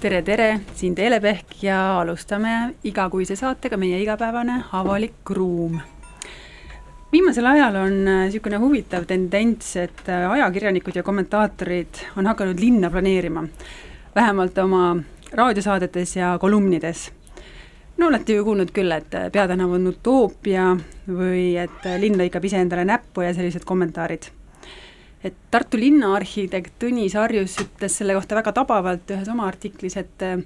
tere, tere, siin Teele Pehk ja alustame igakuise saatega Meie igapäevane avalik ruum. viimasel ajal on niisugune huvitav tendents, et äh, ajakirjanikud ja kommentaatorid on hakanud linna planeerima, vähemalt oma raadiosaadetes ja kolumnides. no olete ju kuulnud küll, et äh, peatänav on utoopia või et äh, linn lõikab iseendale näppu ja sellised kommentaarid et Tartu linnaarhitekt Tõnis Harjus ütles selle kohta väga tabavalt ühes oma artiklis, et äh,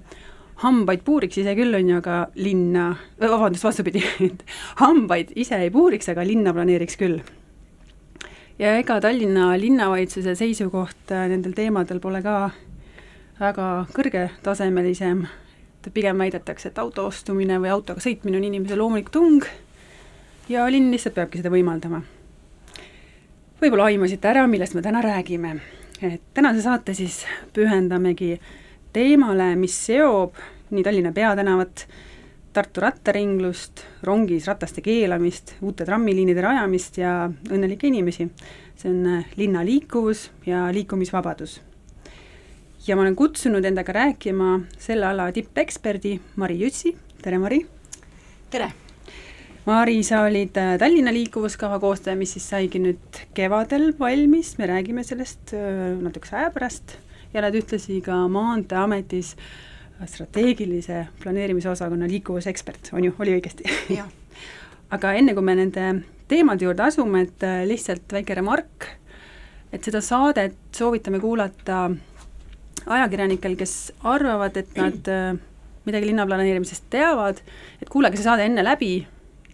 hambaid puuriks ise küll, on ju, aga linna, vabandust, vastupidi, et hambaid ise ei puuriks, aga linna planeeriks küll. ja ega Tallinna linnavalitsuse seisukoht äh, nendel teemadel pole ka väga kõrgetasemelisem, et pigem väidetakse, et auto ostumine või autoga sõitmine on inimese loomulik tung ja linn lihtsalt peabki seda võimaldama võib-olla aimasite ära, millest me täna räägime. et tänase saate siis pühendamegi teemale, mis seob nii Tallinna peatänavat, Tartu rattaringlust, rongis rataste keelamist, uute trammiliinide rajamist ja õnnelikke inimesi. see on linna liikuvus ja liikumisvabadus. ja ma olen kutsunud endaga rääkima selle ala tippeksperdi Mari Jütsi, tere Mari! tere! Mari, sa olid äh, Tallinna liikuvuskava koostaja, mis siis saigi nüüd kevadel valmis, me räägime sellest äh, natukese aja pärast. Ja oled ühtlasi ka Maanteeametis strateegilise planeerimise osakonna liikuvusekspert, on ju, oli õigesti? aga enne, kui me nende teemade juurde asume, et äh, lihtsalt väike remark, et seda saadet soovitame kuulata ajakirjanikel, kes arvavad, et nad midagi linnaplaneerimisest teavad, et kuulake see saade enne läbi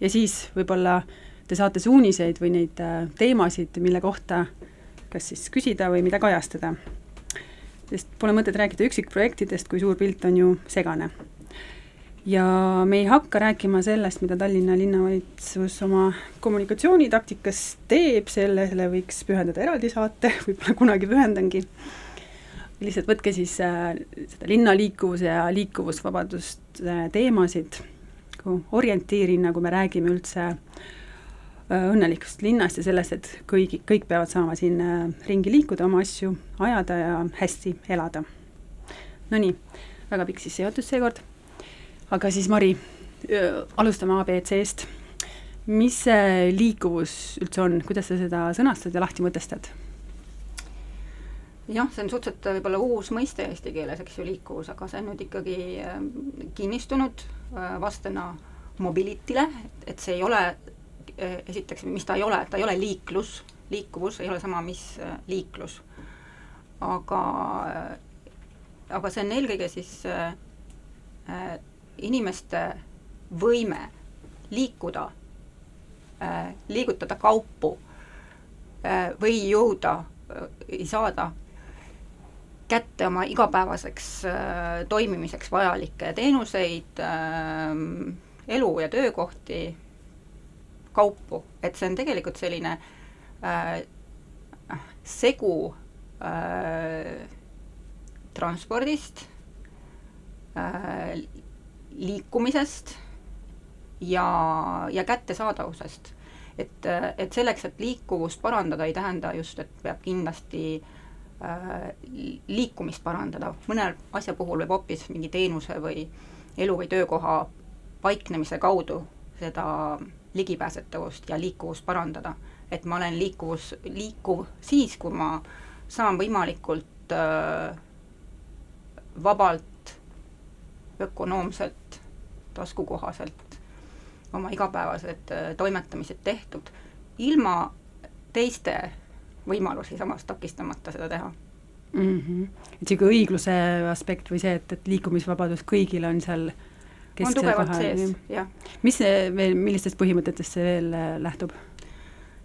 ja siis võib-olla te saate suuniseid või neid äh, teemasid, mille kohta kas siis küsida või mida kajastada. sest pole mõtet rääkida üksikprojektidest, kui suur pilt on ju segane. ja me ei hakka rääkima sellest, mida Tallinna linnavalitsus oma kommunikatsioonitaktikas teeb, sellele võiks pühendada eraldi saate, võib-olla kunagi pühendangi lihtsalt võtke siis äh, seda linnaliikuvuse ja liikuvusvabadust äh, teemasid nagu orientiirina, kui me räägime üldse äh, õnnelikust linnast ja sellest, et kõigi, kõik peavad saama siin äh, ringi liikuda, oma asju ajada ja hästi elada. Nonii, väga pikk sissejuhatus seekord, aga siis Mari, alustame abc-st. mis see liikuvus üldse on, kuidas sa seda sõnastad ja lahti mõtestad? Jah, see on suhteliselt võib-olla uus mõiste eesti keeles, eks ju, liikuvus, aga see on nüüd ikkagi kinnistunud Äh, vastena mobility'le, et see ei ole, äh, esiteks, mis ta ei ole, ta ei ole liiklus, liikuvus ei ole sama, mis äh, liiklus. aga, aga see on eelkõige siis äh, inimeste võime liikuda äh,, liigutada kaupu äh, või jõuda äh,, saada kätte oma igapäevaseks äh, toimimiseks vajalikke teenuseid äh,, elu ja töökohti, kaupu, et see on tegelikult selline äh, segu transpordist liikumisest ja, ja kättesaadavusest. et, et selleks, et liikuvust parandada, ei tähenda just, et peab kindlasti Äh, liikumist parandada, mõne asja puhul võib hoopis mingi teenuse või elu või töökoha paiknemise kaudu seda ligipääsetavust ja liikuvust parandada. et ma olen liikuvus, liikuv siis, kui ma saan võimalikult äh, vabalt, ökonoomselt, taskukohaselt oma igapäevased äh, toimetamised tehtud, ilma teiste võimalusi samas takistamata seda teha mm. -hmm. et niisugune õigluse aspekt või see, et, et liikumisvabadus kõigil on seal on tugevalt sees, jah. mis see veel, millistest põhimõtetest see veel äh, lähtub?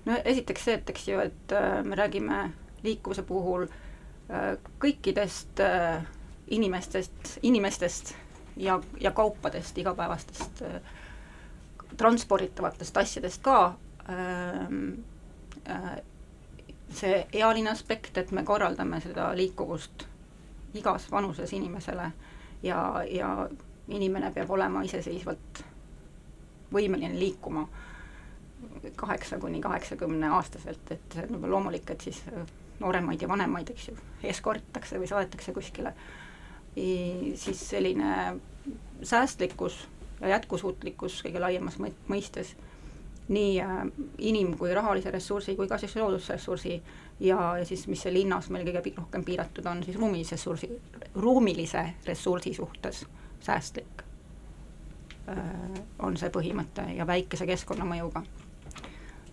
no esiteks see, et eks ju, et äh, me räägime liikuvuse puhul äh, kõikidest äh, inimestest, inimestest ja, ja kaupadest, igapäevastest äh, transporditavatest asjadest ka ähm, äh, see ealine aspekt, et me korraldame seda liikuvust igas vanuses inimesele ja, ja inimene peab olema iseseisvalt võimeline liikuma kaheksa kuni kaheksakümne aastaselt, et see on juba loomulik, et siis nooremaid ja vanemaid, eks ju, eskortakse või saadetakse kuskile, siis selline säästlikkus ja jätkusuutlikkus kõige laiemas mõistes, nii äh, inim- kui rahalise ressursi kui ka siis loodusressursi ja, ja siis, mis see linnas meil kõige rohkem piiratud on, siis ruumilise ressursi, ruumilise ressursi suhtes säästlik äh, on see põhimõte ja väikese keskkonnamõjuga.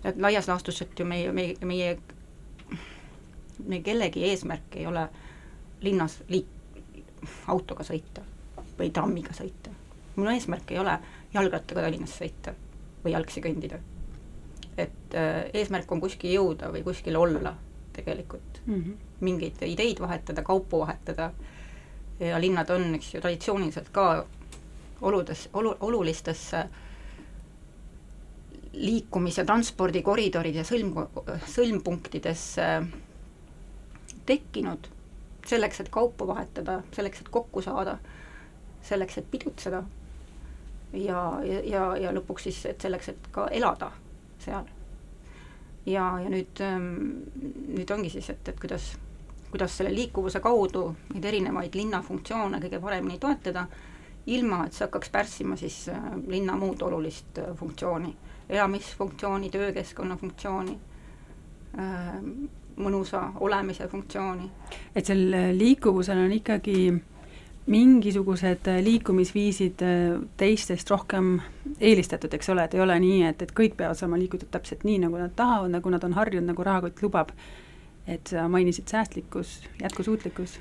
et laias laastus, et ju meie, meie, meie, meie kellegi eesmärk ei ole linnas liik-, autoga sõita või trammiga sõita. minu eesmärk ei ole jalgrattaga Tallinnas sõita või jalgsi kõndida. et äh, eesmärk on kuskil jõuda või kuskil olla tegelikult mm. -hmm. mingeid ideid vahetada, kaupu vahetada ja linnad on, eks ju, traditsiooniliselt ka oludes, olu, olulistesse liikumis- ja transpordikoridorid ja sõlm, sõlmpunktidesse tekkinud selleks, et kaupu vahetada, selleks, et kokku saada, selleks, et pidutseda ja, ja, ja, lõpuks siis, et selleks, et ka elada seal. ja, ja nüüd, ähm, nüüd ongi siis, et, et kuidas, kuidas selle liikuvuse kaudu neid erinevaid linna funktsioone kõige paremini toetada, ilma et see hakkaks pärssima siis äh, linna muud olulist äh, funktsiooni, elamisfunktsiooni, töökeskkonna funktsiooni, ähm, mõnusa olemise funktsiooni. et sel liikuvusel on ikkagi mingisugused liikumisviisid äh, teistest rohkem eelistatud, eks ole, et ei ole nii, et, et kõik peavad saama liigutud täpselt nii, nagu nad tahavad, nagu nad on harjunud, nagu rahakott lubab. et sa mainisid säästlikkus, jätkusuutlikkus.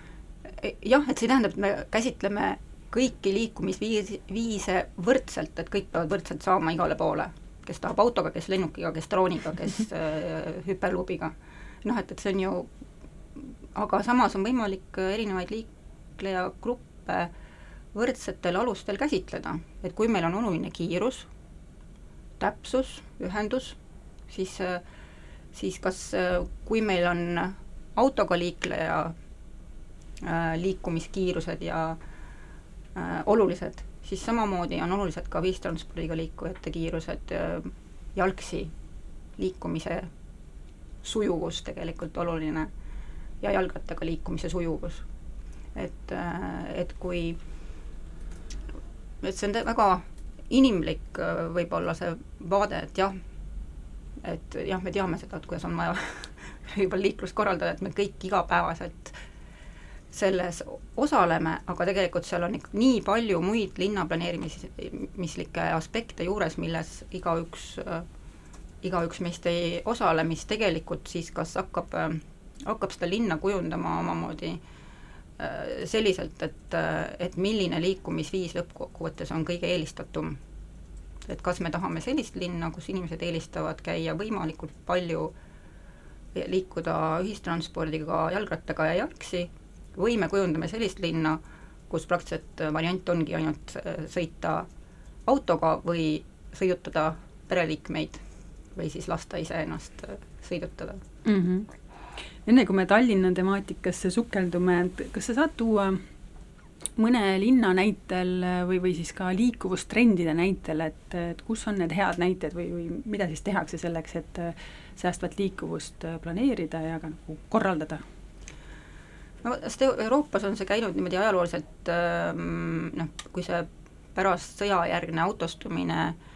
E, jah, et see tähendab, et me käsitleme kõiki liikumisviisi, viise võrdselt, et kõik peavad võrdselt saama igale poole. kes tahab autoga, kes lennukiga, kes drooniga, kes äh, hüperluubiga. noh, et, et see on ju, aga samas on võimalik erinevaid liiklejagruppe õppe võrdsetel alustel käsitleda, et kui meil on oluline kiirus, täpsus, ühendus, siis, siis kas, kui meil on autoga liikleja äh, liikumiskiirused ja äh, olulised, siis samamoodi on olulised ka ühistranspordiga liikujate kiirused äh,, jalgsi liikumise sujuvus tegelikult oluline ja jalgrattaga liikumise sujuvus et, et kui, et see on väga inimlik võib-olla see vaade, et jah, et jah, me teame seda, et kuidas on vaja võib-olla liiklust korraldada, et me kõik igapäevaselt selles osaleme, aga tegelikult seal on ikka nii palju muid linnaplaneerimislikke aspekte juures, milles igaüks, igaüks meist ei osale, mis tegelikult siis kas hakkab, hakkab seda linna kujundama omamoodi Äh, selliselt, et, äh, et milline liikumisviis lõppkokkuvõttes on kõige eelistatum. et kas me tahame sellist linna, kus inimesed eelistavad käia võimalikult palju, liikuda ühistranspordiga, jalgrattaga ja jalgsi, või me kujundame sellist linna, kus praktiliselt variant ongi ainult äh, sõita autoga või sõidutada pereliikmeid või siis lasta iseennast sõidutada mm. -hmm enne kui me Tallinna temaatikasse sukeldume, et kas sa saad tuua mõne linna näitel või, või siis ka liikuvustrendide näitel, et, et kus on need head näited või, või mida siis tehakse selleks, et säästvat liikuvust planeerida ja ka nagu korraldada? no sest Euroopas on see käinud niimoodi ajalooliselt ähm, noh, kui see pärast sõjajärgne autostumine äh,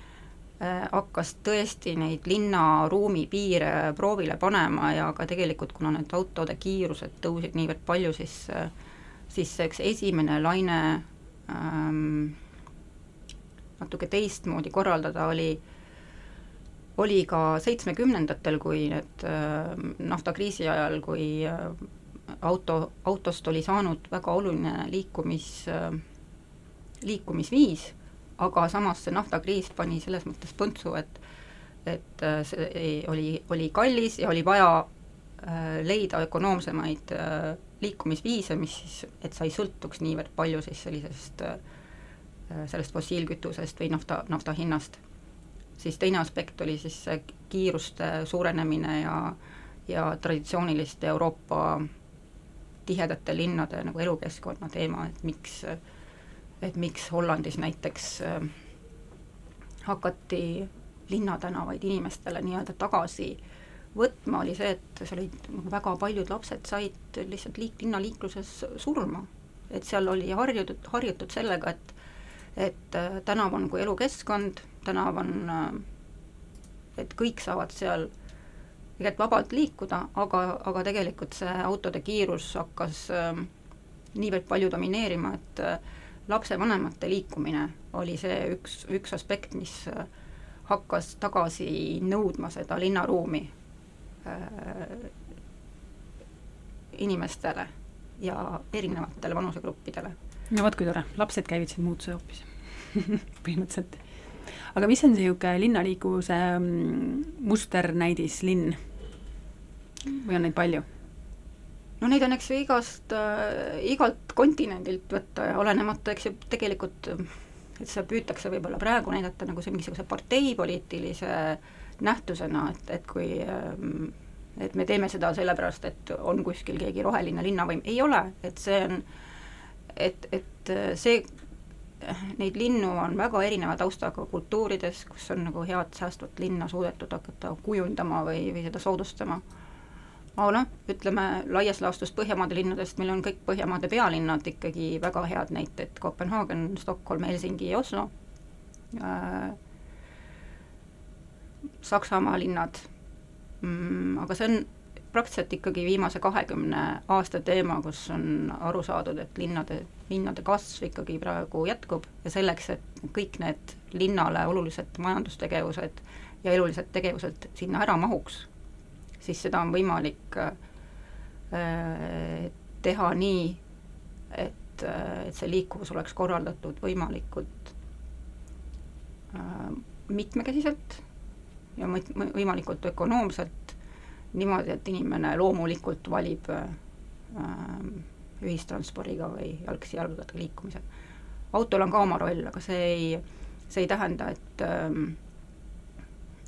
hakkas tõesti neid linnaruumi piire proovile panema ja ka tegelikult, kuna need autode kiirused tõusid niivõrd palju, siis äh, siis eks esimene laine ähm, natuke teistmoodi korraldada oli, oli ka seitsmekümnendatel, kui need äh, naftakriisi ajal, kui äh, auto, autost oli saanud väga oluline liikumis äh,, liikumisviis aga samas see naftakriis pani selles mõttes põntsu, et et äh, see oli, oli kallis ja oli vaja äh, leida ökonoomsemaid äh, liikumisviise, mis siis, et sa ei sõltuks niivõrd palju siis sellisest äh, sellest fossiilkütusest või nafta, nafta hinnast. siis teine aspekt oli siis see kiiruste suurenemine ja, ja traditsiooniliste Euroopa tihedate linnade nagu elukeskkonna teema, et miks, et miks Hollandis näiteks äh, hakati linnatänavaid inimestele nii-öelda tagasi võtma, oli see, et seal olid väga paljud lapsed said lihtsalt liik-, linnaliikluses surma. et seal oli harjutud, harjutud sellega, et et äh, tänav on kui elukeskkond, tänav on, äh, et kõik saavad seal tegelikult vabalt liikuda, aga, aga tegelikult see autode kiirus hakkas äh, niivõrd palju domineerima, et äh, lapsevanemate liikumine oli see üks, üks aspekt, mis äh, hakkas tagasi nõudma seda linnaruumi äh, inimestele ja erinevatele vanusegruppidele. no vot kui tore, lapsed käivitasid muutuse hoopis põhimõtteliselt. aga mis on niisugune linnaliikuvuse mm, musternäidis linn? või on neid palju? No neid on, eks ju, igast äh,, igalt kontinendilt võtta ja olenemata, eks ju, tegelikult et seda püütakse võib-olla praegu näidata nagu see mingisuguse parteipoliitilise nähtusena, et, et kui ähm, et me teeme seda sellepärast, et on kuskil keegi roheline linnavõim, ei ole, et see on, et, et see, neid linnu on väga erineva taustaga kultuurides, kus on nagu head säästvat linna suudetud hakata kujundama või, või seda soodustama aga noh, ütleme laias laastus Põhjamaade linnadest, meil on kõik Põhjamaade pealinnad ikkagi väga head näited, Kopenhaagen, Stockholm, Helsingi ja Oslo. Äh,, Saksamaa linnad. Mm,, aga see on praktiliselt ikkagi viimase kahekümne aasta teema, kus on aru saadud, et linnade, linnade kasv ikkagi praegu jätkub ja selleks, et kõik need linnale olulised majandustegevused ja elulised tegevused sinna ära mahuks siis seda on võimalik äh, teha nii, et, et see liikuvus oleks korraldatud võimalikult äh, mitmekesiselt ja võimalikult ökonoomselt, niimoodi, et inimene loomulikult valib äh, ühistranspordiga või jalgsi jalgadega liikumise. autol on ka oma roll, aga see ei, see ei tähenda, et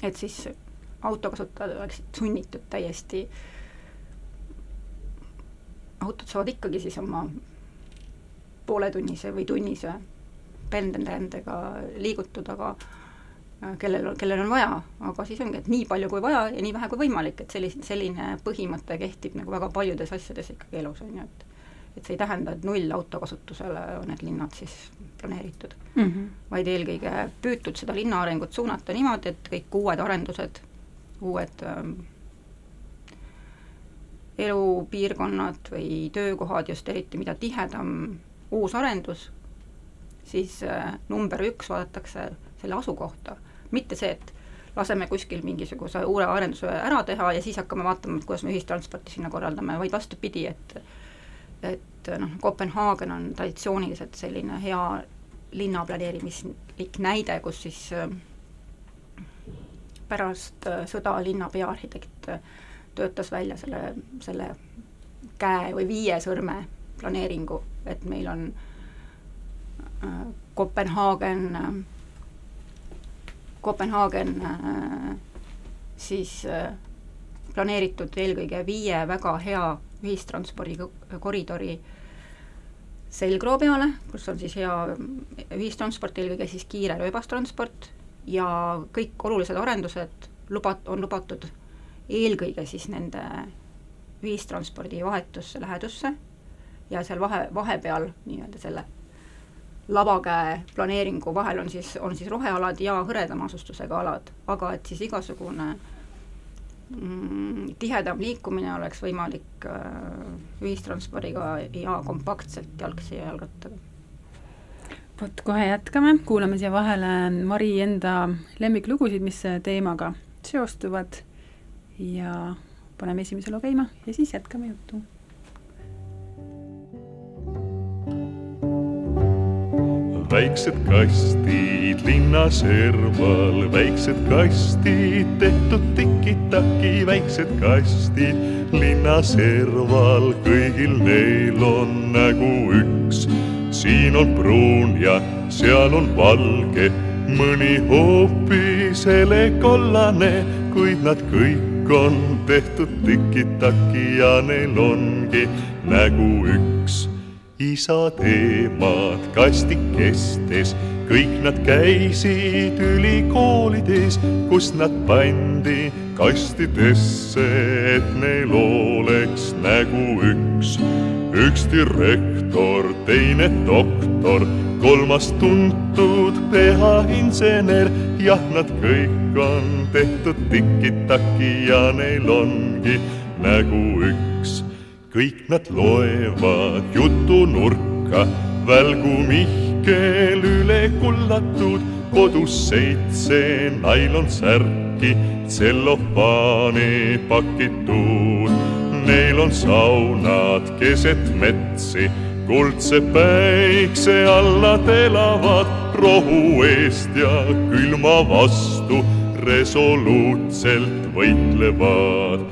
et siis autokasutajad oleksid sunnitud täiesti, autod saavad ikkagi siis oma pooletunnise või tunnise pendelrändega liigutud, aga äh, kellel, kellel on vaja, aga siis ongi, et nii palju kui vaja ja nii vähe kui võimalik, et sellise, selline põhimõte kehtib nagu väga paljudes asjades ikkagi elus, on ju, et et see ei tähenda, et null autokasutusele on need linnad siis planeeritud. Mm, -hmm. vaid eelkõige püütud seda linna arengut suunata niimoodi, et kõik uued arendused uued ähm, elupiirkonnad või töökohad, just eriti mida tihedam uus arendus, siis äh, number üks vaadatakse selle asukohta, mitte see, et laseme kuskil mingisuguse uue arenduse ära teha ja siis hakkame vaatama, et kuidas me ühistransporti sinna korraldame, vaid vastupidi, et et noh, Kopenhaagen on traditsiooniliselt selline hea linnaplaneerimislik näide, kus siis äh, pärast äh, sõda linna peaarhitekt äh, töötas välja selle, selle käe või viie sõrme planeeringu, et meil on äh, Kopenhaagen Kopenhaagen siis planeeritud eelkõige viie väga hea ühistranspordikoridori selgroo peale, kus on siis hea ühistransport, eelkõige siis kiire rööbastransport ja kõik olulised arendused lubat-, on lubatud eelkõige siis nende ühistranspordi vahetusse lähedusse ja seal vahe, vahepeal nii-öelda selle lavakäe planeeringu vahel on siis, on siis rohealad ja hõredama asustusega alad, aga et siis igasugune mm, tihedam liikumine oleks võimalik äh, ühistranspordiga ja kompaktselt jalgsi ja jalgrattaga vot kohe jätkame, kuulame siia vahele Mari enda lemmiklugusid, mis teemaga seostuvad. Ja paneme esimese loo käima ja siis jätkame juttu. väiksed kastid linna serval, väiksed kastid tehtud tiki-taki, väiksed kastid linna serval, kõigil neil on nägu üks siin on pruun ja seal on valge, mõni hoopis helekollane, kuid nad kõik on tehtud tiki-taki ja neil ongi nägu üks. isa teemad kastikestes, kõik nad käisid ülikoolides, kus nad pandi kastidesse, et neil oleks nägu üks. üks direktor, teine doktor, kolmas tuntud peainsener, jah, nad kõik on tehtud tiki-taki ja neil ongi nägu üks. Kõik nad loevad jutunurka, välgu Mihkel üle kullatud, kodus seitse nailonsärki, tsellofaani pakitud. Neil on saunad keset metsi, kuldse päikse alla elavad rohu eest ja külma vastu resoluutselt võitlevad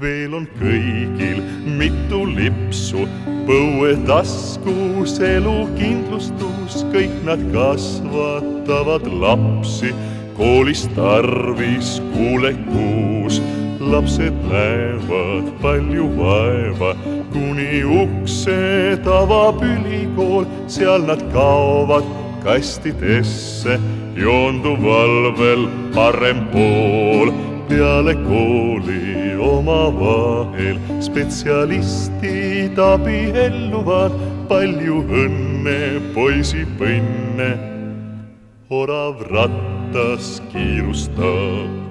veel on kõigil mitu lipsu, põuetaskus elukindlustus, kõik nad kasvatavad lapsi, koolis tarvis kuulekuus. lapsed näevad palju vaeva, kuni ukse avab ülikool, seal nad kaovad kastidesse, joonduvalvel parem pool. Peale kooli omavahel spetsialistid abielluvad, palju õnne, poisipõnne. orav rattas kiirustab,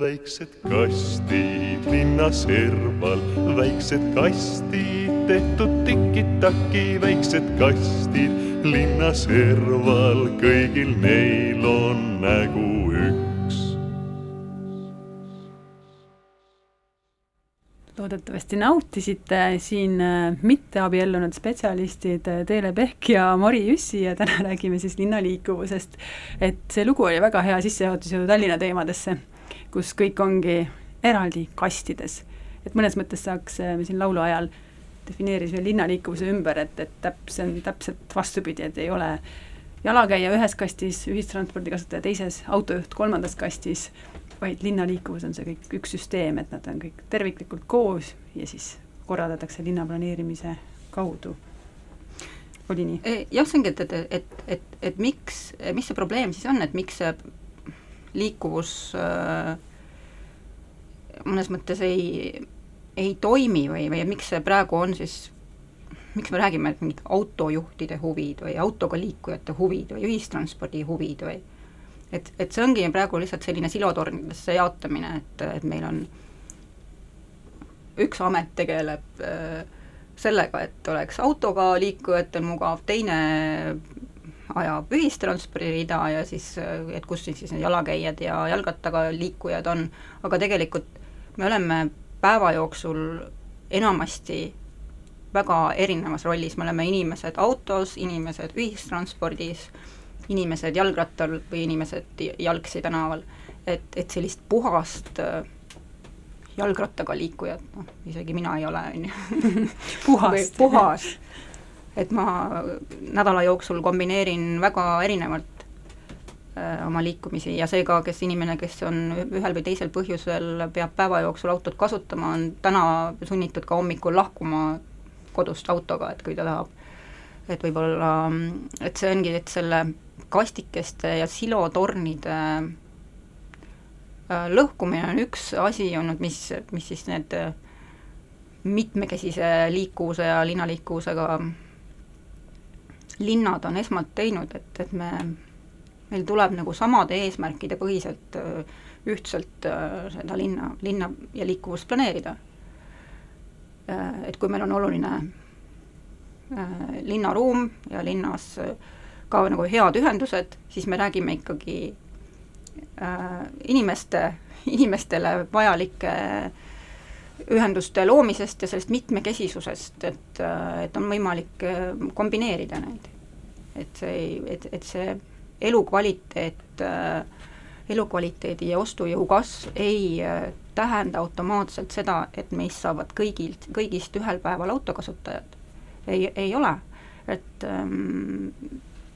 väiksed kastid linna serval, väiksed kastid tehtud tiki-taki, väiksed kastid linna serval, kõigil neil on nägu üks. loodetavasti nautisite siin äh, mitteabiellunud spetsialistid äh, Teele Pehk ja Mari Jüssi ja täna räägime siis linnaliikuvusest. et see lugu oli väga hea sissejuhatus ju Tallinna teemadesse, kus kõik ongi eraldi kastides. et mõnes mõttes saaks, äh, me siin laulu ajal defineerisime linnaliikuvuse ümber, et, et täp-, see on täpselt vastupidi, et ei ole jalakäija ühes kastis, ühistranspordi kasutaja teises, autojuht kolmandas kastis vaid linnaliikuvus on see kõik üks süsteem, et nad on kõik terviklikult koos ja siis korraldatakse linnaplaneerimise kaudu. oli nii? Jah, see ongi, et, et, et, et, et miks, mis see probleem siis on, et miks see liikuvus äh, mõnes mõttes ei, ei toimi või, või miks see praegu on siis miks me räägime, et mingid autojuhtide huvid või autoga liikujate huvid või ühistranspordi huvid või et, et see ongi praegu lihtsalt selline silotornidesse jaotamine, et, et meil on üks amet tegeleb äh, sellega, et oleks autoga liikujatel mugav, teine ajab ühistranspordirida ja siis, et kus siis need jalakäijad ja jalgrattaga liikujad on, aga tegelikult me oleme päeva jooksul enamasti väga erinevas rollis, me oleme inimesed autos, inimesed ühistranspordis äh,, inimesed jalgrattal või inimesed jalgsi tänaval. et, et sellist puhast äh, jalgrattaga liikujat, noh, isegi mina ei ole, on ju. puhast puhas. et ma nädala jooksul kombineerin väga erinevalt äh, oma liikumisi ja seega, kes inimene, kes on ühel või teisel põhjusel, peab päeva jooksul autot kasutama, on täna sunnitud ka hommikul lahkuma kodust autoga, et kui ta tahab. Et võib-olla, et see ongi, et selle kastikeste ja silotornide äh, lõhkumine on üks asi olnud, mis, mis siis need äh, mitmekesise liikuvuse ja linnaliikuvusega linnad on esmalt teinud, et, et me, meil tuleb nagu samade eesmärkide põhiselt äh, ühtselt seda linna, linna ja liikuvust planeerida. Et kui meil on oluline linnaruum ja linnas äh, ka nagu head ühendused, siis me räägime ikkagi äh, inimeste, inimestele vajalike ühenduste loomisest ja sellest mitmekesisusest, et, äh, et on võimalik äh, kombineerida neid. et see ei, et, et see elukvaliteet, äh, elukvaliteedi ja ostujõu kasv ei tähenda automaatselt seda, et meist saavad kõigilt, kõigist ühel päeval autokasutajad. ei, ei ole, et ähm,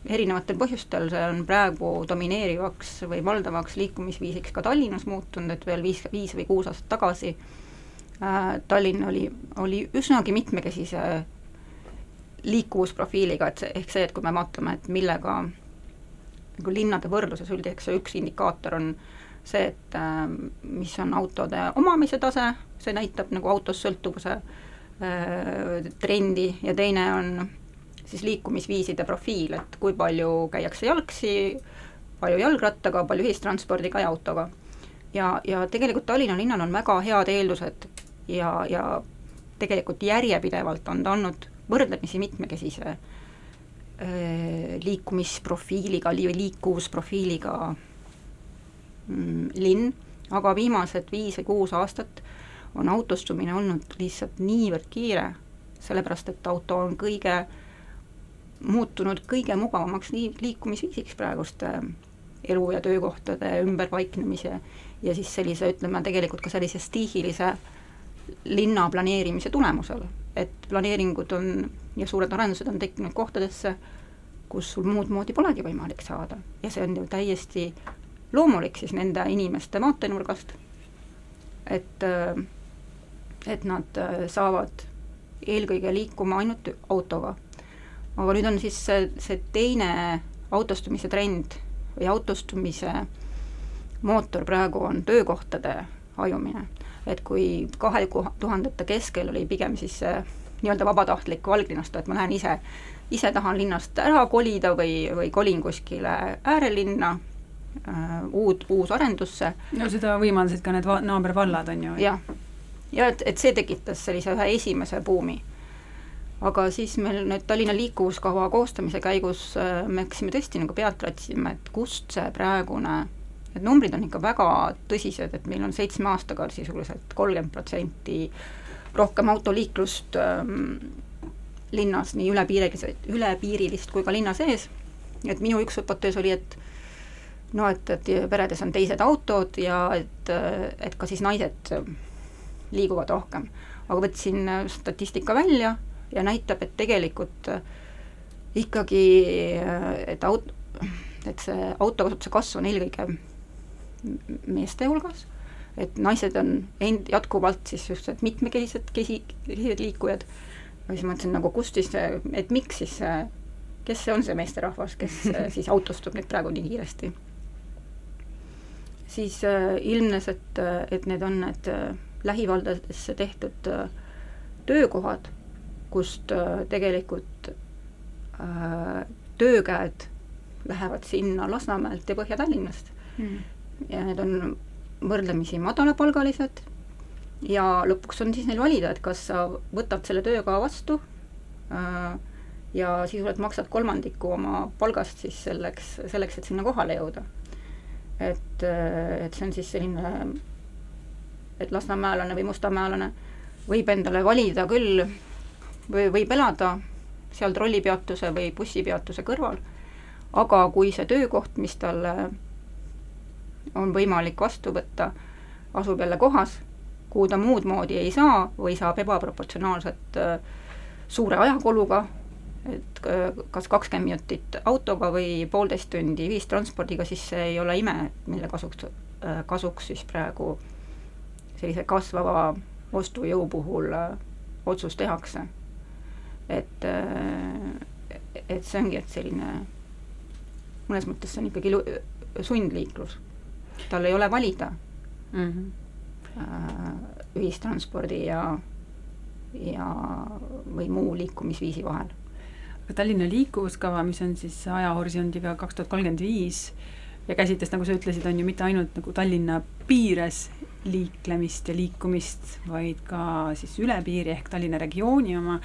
erinevatel põhjustel see on praegu domineerivaks või valdavaks liikumisviisiks ka Tallinnas muutunud, et veel viis, viis või kuus aastat tagasi äh, Tallinn oli, oli üsnagi mitmekesise liikuvusprofiiliga, et see, ehk see, et kui me vaatame, et millega nagu linnade võrdluses üldse üks indikaator on see, et äh, mis on autode omamise tase, see näitab nagu autost sõltuvuse äh, trendi ja teine on siis liikumisviiside profiil, et kui palju käiakse jalgsi, palju jalgrattaga, palju ühistranspordiga ja autoga. ja, ja tegelikult Tallinna linnal on väga head eeldused ja, ja tegelikult järjepidevalt on ta olnud võrdlemisi mitmekesise äh, liikumisprofiiliga, liikuvusprofiiliga mm, linn, aga viimased viis või kuus aastat on autostumine olnud lihtsalt niivõrd kiire, sellepärast et auto on kõige muutunud kõige mugavamaks liik-, liikumisviisiks praeguste äh, elu- ja töökohtade ümberpaiknemise ja siis sellise, ütleme tegelikult ka sellise stiihilise linna planeerimise tulemusel, et planeeringud on ja suured arendused on tekkinud kohtadesse, kus sul muud moodi polegi võimalik saada. Ja see on ju täiesti loomulik siis nende inimeste vaatenurgast, et, äh, et nad äh, saavad eelkõige liikuma ainult autoga. Aga nüüd on siis see, see teine autostumise trend või autostumise mootor praegu on töökohtade hajumine. Et kui kahe tuhandete keskel oli pigem siis see nii-öelda vabatahtlik valglinnastu, et ma lähen ise, ise tahan linnast ära kolida või, või kolin kuskile äärelinna äh,, uud, uusarendusse. no seda võimaldasid ka need va-, naabervallad, on ju? jah, ja et, et see tekitas sellise ühe esimese buumi aga siis meil nüüd Tallinna liikuvuskava koostamise käigus äh, me hakkasime tõesti nagu pealt ratsima, et kust see praegune, need numbrid on ikka väga tõsised, et meil on seitsme aastaga sisuliselt kolmkümmend protsenti rohkem autoliiklust ähm, linnas, nii ülepiirilised, ülepiirilist kui ka linna sees, et minu üks hüpotees oli, et no et, et peredes on teised autod ja et, et ka siis naised liiguvad rohkem. aga võtsin statistika välja ja näitab, et tegelikult ikkagi, et aut-, et see autokasutuse kasv on eelkõige meeste hulgas, et naised on end-, jätkuvalt siis just need mitmekesised, kesi-, kesised liikujad, ja siis mõtlesin nagu kust siis, et miks siis, kes see on see meesterahvas, kes siis autostub nüüd praegu nii kiiresti. siis äh, ilmnes, et, et need on need äh, lähivaldadesse tehtud äh, töökohad kust äh, tegelikult äh, töökäed lähevad sinna Lasnamäelt ja Põhja-Tallinnast. Mm.. Ja need on võrdlemisi madalapalgalised ja lõpuks on siis neil valida, et kas sa võtad selle tööga vastu äh, ja sisuliselt maksad kolmandiku oma palgast siis selleks, selleks, et sinna kohale jõuda. et, äh, et see on siis selline, et lasnamäelane või mustamäelane võib endale valida küll või võib elada seal trollipeatuse või bussipeatuse kõrval, aga kui see töökoht, mis talle on võimalik vastu võtta, asub jälle kohas, kuhu ta muud moodi ei saa või saab ebaproportsionaalselt äh, suure ajakuluga, et äh, kas kakskümmend minutit autoga või poolteist tundi ühistranspordiga, siis see ei ole ime, mille kasuks, äh, kasuks siis praegu sellise kasvava ostujõu puhul otsus tehakse et, et see ongi, et selline, mõnes mõttes see on ikkagi sundliiklus. Tal ei ole valida mm -hmm. ühistranspordi ja, ja, või muu liikumisviisi vahel. aga Tallinna liikuvuskava, mis on siis ajahorisondiga kaks tuhat kolmkümmend viis ja käsitles, nagu sa ütlesid, on ju mitte ainult nagu Tallinna piires liiklemist ja liikumist, vaid ka siis üle piiri ehk Tallinna regiooni oma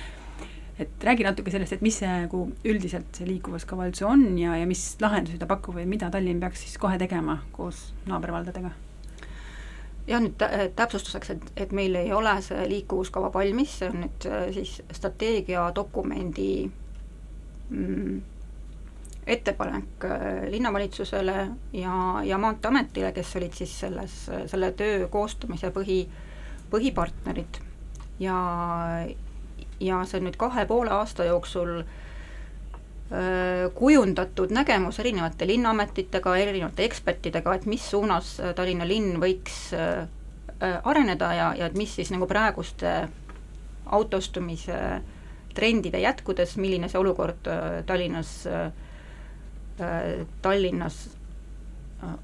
et räägi natuke sellest, et mis see nagu üldiselt see liikuvuskava üldse on ja, ja mis lahendusi ta pakub või mida Tallinn peaks siis kohe tegema koos naabervaldadega? jah, nüüd täpsustuseks, et, et meil ei ole see liikuvuskava valmis, see on nüüd äh, siis strateegiadokumendi mm, ettepanek äh, linnavalitsusele ja, ja Maanteeametile, kes olid siis selles, selle töö koostamise põhi, põhipartnerid ja ja see nüüd kahe poole aasta jooksul kujundatud nägemus erinevate linnaametitega, erinevate ekspertidega, et mis suunas äh, Tallinna linn võiks areneda ja, ja et mis siis nagu praeguste autostumise trendide jätkudes, milline see olukord Tallinnas, Tallinnas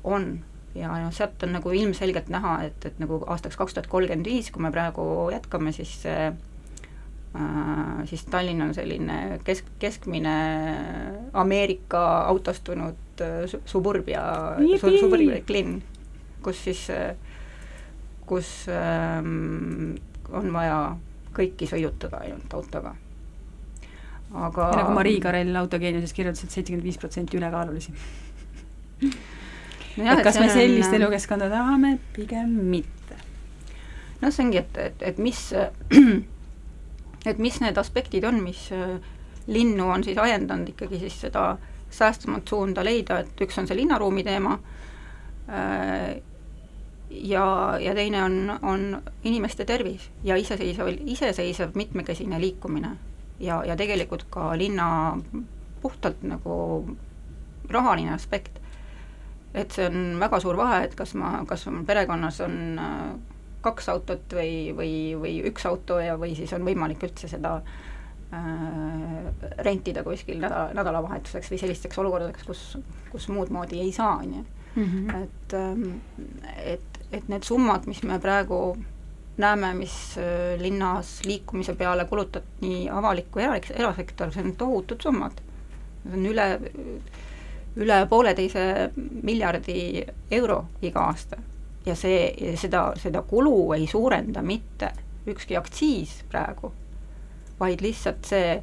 on. Ja noh, sealt on nagu ilmselgelt näha, et, et nagu aastaks kaks tuhat kolmkümmend viis, kui me praegu jätkame, siis see siis Tallinn on selline kesk, keskmine Ameerika autostunud äh, suburbia, suburbilik linn, kus siis, äh, kus ähm, on vaja kõiki sõidutada ainult autoga. aga ja nagu Marii Karell autogeeniuses kirjutas et, seitsekümmend viis protsenti ülekaalulisi no. et kas me sellist on... elukeskkonda tahame, pigem mitte. noh, see ongi, et, et, et mis et mis need aspektid on, mis äh, linnu on siis ajendanud ikkagi siis seda säästvamat suunda leida, et üks on see linnaruumi teema äh, ja, ja teine on, on inimeste tervis ja iseseisev, iseseisev mitmekesine liikumine. ja, ja tegelikult ka linna puhtalt nagu rahaline aspekt. et see on väga suur vahe, et kas ma, kas mul perekonnas on äh, kaks autot või, või, või üks auto ja, või siis on võimalik üldse seda äh, rentida kuskil nädala, nädalavahetuseks või sellisteks olukordadeks, kus, kus muud moodi ei saa, on ju. Mhm. et, ähm, et, et need summad, mis me praegu näeme, mis äh, linnas liikumise peale kulutab nii avalik kui era-, erasektor, see on tohutud summad. see on üle, üle pooleteise miljardi euro iga aasta ja see, seda, seda kulu ei suurenda mitte ükski aktsiis praegu, vaid lihtsalt see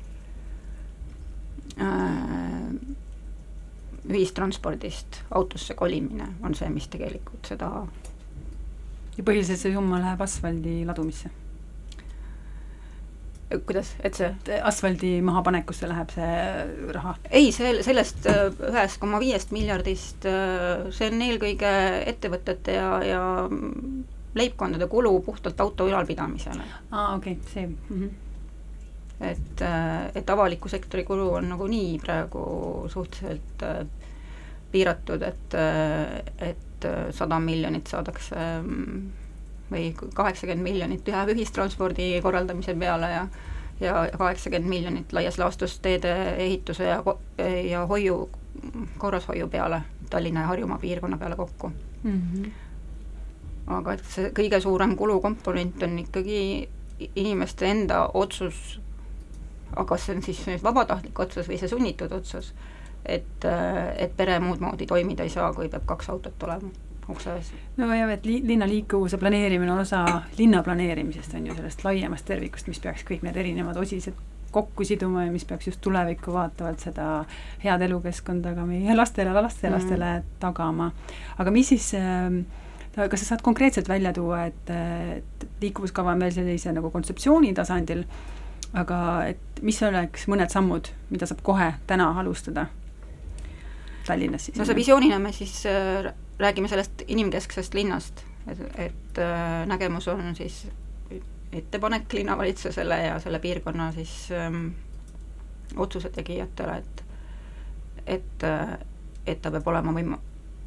äh, ühistranspordist autosse kolimine on see, mis tegelikult seda ja põhiliselt see summa läheb asfaldi ladumisse kuidas, et see? asfaldi mahapanekusse läheb see raha? ei, see, sellest äh, ühest koma viiest miljardist, äh, see on eelkõige ettevõtete ja, ja leibkondade kulu puhtalt auto ülalpidamisele. aa, okei okay,, see mm. -hmm et, äh, et avaliku sektori kulu on nagunii praegu suhteliselt piiratud, et, et sada miljonit saadakse mm, või kaheksakümmend miljonit läheb ühistranspordi korraldamise peale ja ja kaheksakümmend miljonit laias laastus teede ehituse ja, ja hoiu, korrashoiu peale, Tallinna ja Harjumaa piirkonna peale kokku mm. -hmm. aga et see kõige suurem kulukomponent on ikkagi inimeste enda otsus, aga kas see on siis nüüd vabatahtlik otsus või see sunnitud otsus, et, et pere muud moodi toimida ei saa, kui peab kaks autot olema ukse ees. no jah, et li-, linna liikuvuse planeerimine on osa linna planeerimisest, on ju, sellest laiemast tervikust, mis peaks kõik need erinevad osised kokku siduma ja mis peaks just tulevikku vaatavalt seda head elukeskkonda ka meie lastele, lastelastele mm. tagama. aga mis siis äh, kas sa saad konkreetselt välja tuua, et, et liikuvuskava on veel sellise nagu kontseptsiooni tasandil, aga et mis oleks mõned sammud, mida saab kohe täna alustada Tallinnas siis? no see visioonina me siis äh, räägime sellest inimkesksest linnast, et, et äh, nägemus on siis ettepanek linnavalitsusele ja selle piirkonna siis ähm, otsuse tegijatele, et et, äh, et ta peab olema võim-,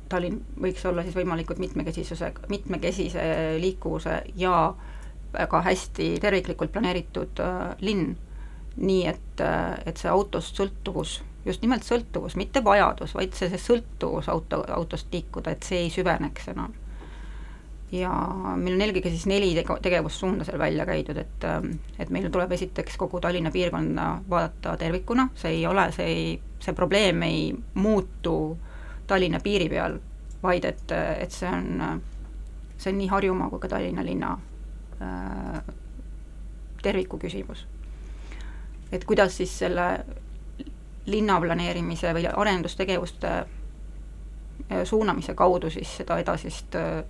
Tallinn võiks olla siis võimalikult mitmekesisuse, mitmekesise liikuvuse ja väga hästi terviklikult planeeritud äh, linn, nii et äh,, et see autost sõltuvus just nimelt sõltuvus, mitte vajadus, vaid see, see sõltuvus auto, autost liikuda, et see ei süveneks enam. ja meil on eelkõige siis neli tege-, tegevussuunda seal välja käidud, et et meil tuleb esiteks kogu Tallinna piirkonda vaadata tervikuna, see ei ole, see ei, see probleem ei muutu Tallinna piiri peal, vaid et, et see on, see on nii Harjumaa kui ka Tallinna linna äh, terviku küsimus. et kuidas siis selle linnaplaneerimise või arendustegevuste äh, suunamise kaudu siis seda edasist ähm,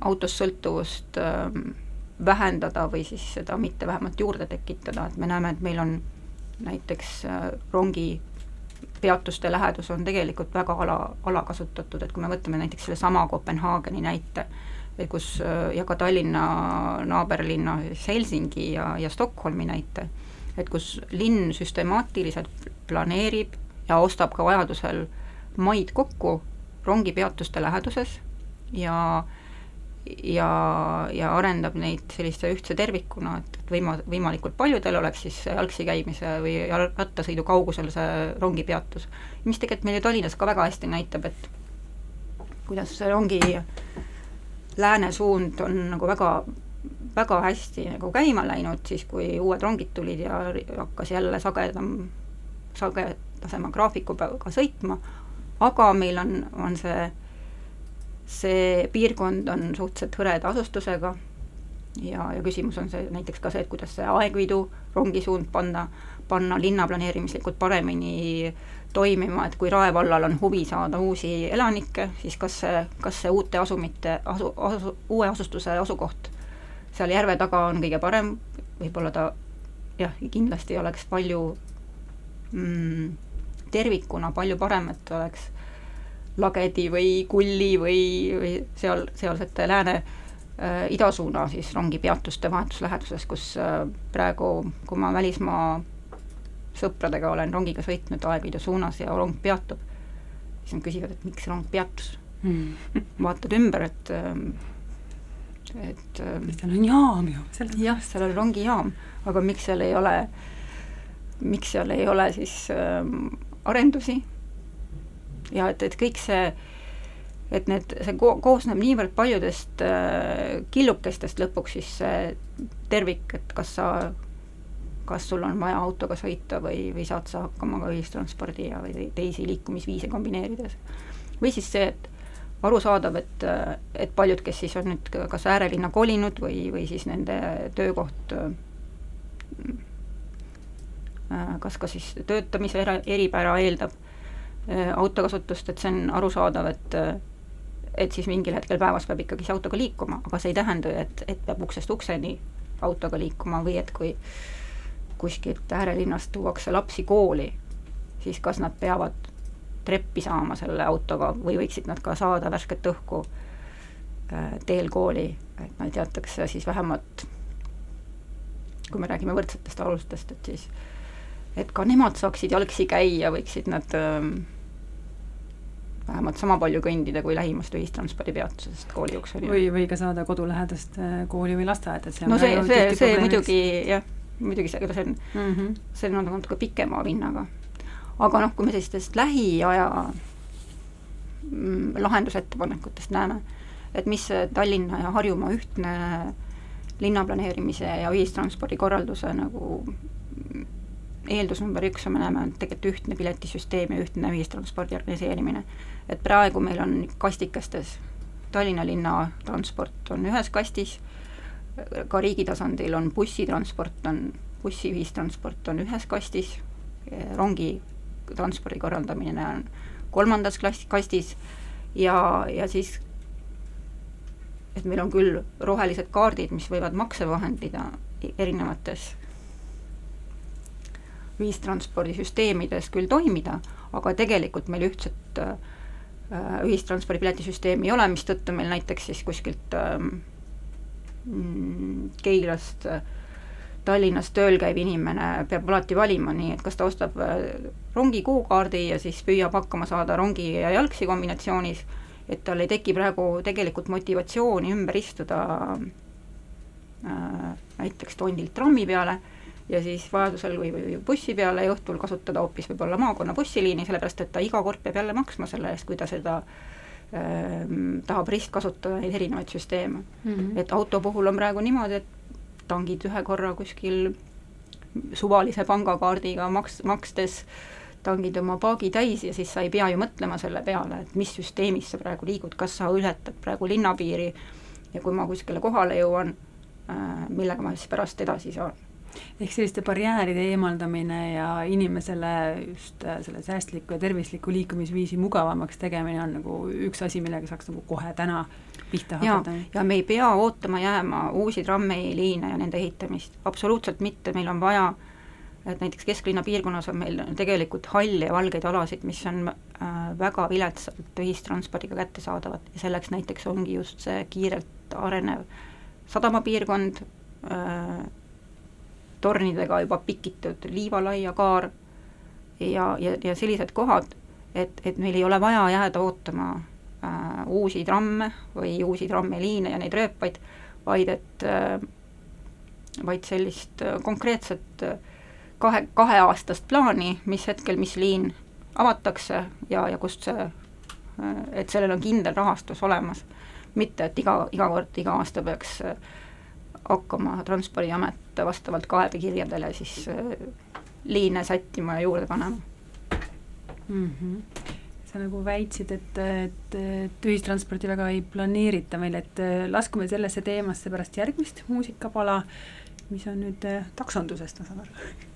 autost sõltuvust ähm, vähendada või siis seda mitte vähemalt juurde tekitada, et me näeme, et meil on näiteks äh, rongi peatuste lähedus on tegelikult väga ala, alakasutatud, et kui me võtame näiteks sellesama Kopenhaageni näite, kus äh, ja ka Tallinna naaberlinna Helsingi ja, ja Stockholmi näite et kus linn süstemaatiliselt planeerib ja ostab ka vajadusel maid kokku rongipeatuste läheduses ja ja, ja arendab neid sellise ühtse tervikuna, et, et võima-, võimalikult paljudel oleks siis jalgsi käimise või rattasõidu kaugusel see rongipeatus. mis tegelikult meil ju Tallinnas ka väga hästi näitab, et kuidas rongi lääne suund on nagu väga, väga hästi nagu käima läinud, siis kui uued rongid tulid ja hakkas jälle sagedam, sagedasema graafikuga sõitma, aga meil on, on see see piirkond on suhteliselt hõreda asustusega ja, ja küsimus on see näiteks ka see, et kuidas see aegviidu rongisuund panna, panna linnaplaneerimislikult paremini toimima, et kui Rae vallal on huvi saada uusi elanikke, siis kas see, kas see uute asumite, asu, asu, uue asustuse asukoht seal järve taga on kõige parem, võib-olla ta jah, kindlasti oleks palju mm, tervikuna palju parem, et oleks Lagedi või Kulli või, või seal, sealsete lääne äh, idasuuna siis rongipeatuste vahetus läheduses, kus äh, praegu, kui ma välismaa sõpradega olen rongiga sõitnud Aeviidu suunas ja rong peatub, siis nad küsivad, et miks rong peatus? Mm.. vaatad ümber, et ähm, et ähm, seal on jaam ju. jah, seal on rongijaam, aga miks seal ei ole, miks seal ei ole siis ähm, arendusi ja et, et kõik see, et need, see ko-, koosneb niivõrd paljudest äh, killukestest lõpuks siis see tervik, et kas sa, kas sul on vaja autoga sõita või, või saad sa hakkama ka ühistranspordi ja või teisi liikumisviise kombineerides. või siis see, et arusaadav, et, et paljud, kes siis on nüüd kas äärelinna kolinud või, või siis nende töökoht äh, kas ka siis töötamise era, eripära eeldab Äh, autokasutust, et see on arusaadav, et et siis mingil hetkel päevas peab ikkagi see autoga liikuma, aga see ei tähenda, et, et peab uksest ukseni autoga liikuma või et kui kuskilt äärelinnast tuuakse lapsi kooli, siis kas nad peavad treppi saama selle autoga või võiksid nad ka saada värsket õhku äh, teel kooli, et neil teatakse siis vähemalt, kui me räägime võrdsetest alustest, et siis et ka nemad saaksid jalgsi käia, võiksid nad ähm, vähemalt sama palju kõndida kui lähimast ühistranspordipeatusest kooli ukseni. või, või ka saada kodulähedast äh, kooli või lasteaeda, et see on no see, see, see muidugi jah, muidugi see, see on mm, -hmm. see on natuke pikema vinnaga. Aga noh, kui me sellistest lähiaja mm, lahendusettepanekutest näeme, et mis Tallinna ja Harjumaa ühtne linnaplaneerimise ja ühistranspordi korralduse nagu eeldus number üks on, me näeme, on tegelikult ühtne piletisüsteem ja ühtne ühistranspordi organiseerimine. et praegu meil on kastikestes, Tallinna linna transport on ühes kastis, ka riigi tasandil on bussitransport, on bussiühistransport on ühes kastis, rongi transpordi korraldamine on kolmandas klass, kastis ja, ja siis et meil on küll rohelised kaardid, mis võivad makse vahendada erinevates ühistranspordisüsteemides küll toimida, aga tegelikult meil ühtset äh, ühistranspordi piletisüsteemi ei ole, mistõttu meil näiteks siis kuskilt ähm, mm, Keilast äh, Tallinnas tööl käiv inimene peab alati valima nii, et kas ta ostab äh, rongi kuukaardi ja siis püüab hakkama saada rongi ja jalgsi kombinatsioonis, et tal ei teki praegu tegelikult motivatsiooni ümber istuda äh, näiteks tondilt trammi peale ja siis vajadusel või, või bussi peale ja õhtul kasutada hoopis võib-olla maakonna bussiliini, sellepärast et ta iga kord peab jälle maksma selle eest, kui ta seda äh, tahab ristkasutada neid erinevaid süsteeme mm. -hmm. et auto puhul on praegu niimoodi, et tangid ühe korra kuskil suvalise pangakaardiga maks-, makstes tangid oma paagi täis ja siis sa ei pea ju mõtlema selle peale, et mis süsteemis sa praegu liigud, kas sa ületad praegu linnapiiri. Ja kui ma kuskile kohale jõuan äh,, millega ma siis pärast edasi saan. Ehk selliste barjääride eemaldamine ja inimesele just äh, selle säästliku ja tervisliku liikumisviisi mugavamaks tegemine on nagu üks asi, millega saaks nagu kohe täna pihta hakata. ja me ei pea ootama jääma uusi trammiliine ja nende ehitamist, absoluutselt mitte, meil on vaja et näiteks kesklinna piirkonnas on meil tegelikult halle ja valgeid alasid, mis on äh, väga viletsalt ühistranspordiga kättesaadavad. Ja selleks näiteks ongi just see kiirelt arenev sadamapiirkond äh,, tornidega juba pikitud liivalaia kaar ja, ja, ja sellised kohad, et, et meil ei ole vaja jääda ootama äh, uusi tramme või uusi trammiliine ja neid rööpaid, vaid et äh, vaid sellist äh, konkreetset äh, kahe, kaheaastast plaani, mis hetkel mis liin avatakse ja, ja kust see, äh, et sellel on kindel rahastus olemas. mitte, et iga, iga kord, iga aasta peaks hakkama Transpordiamet vastavalt kaebekirjadele siis liine sättima ja juurde panema mm. -hmm sa nagu väitsid, et, et, et ühistransporti väga ei planeerita meil, et laskume sellesse teemasse pärast järgmist muusikapala, mis on nüüd taksondusest, ma saan aru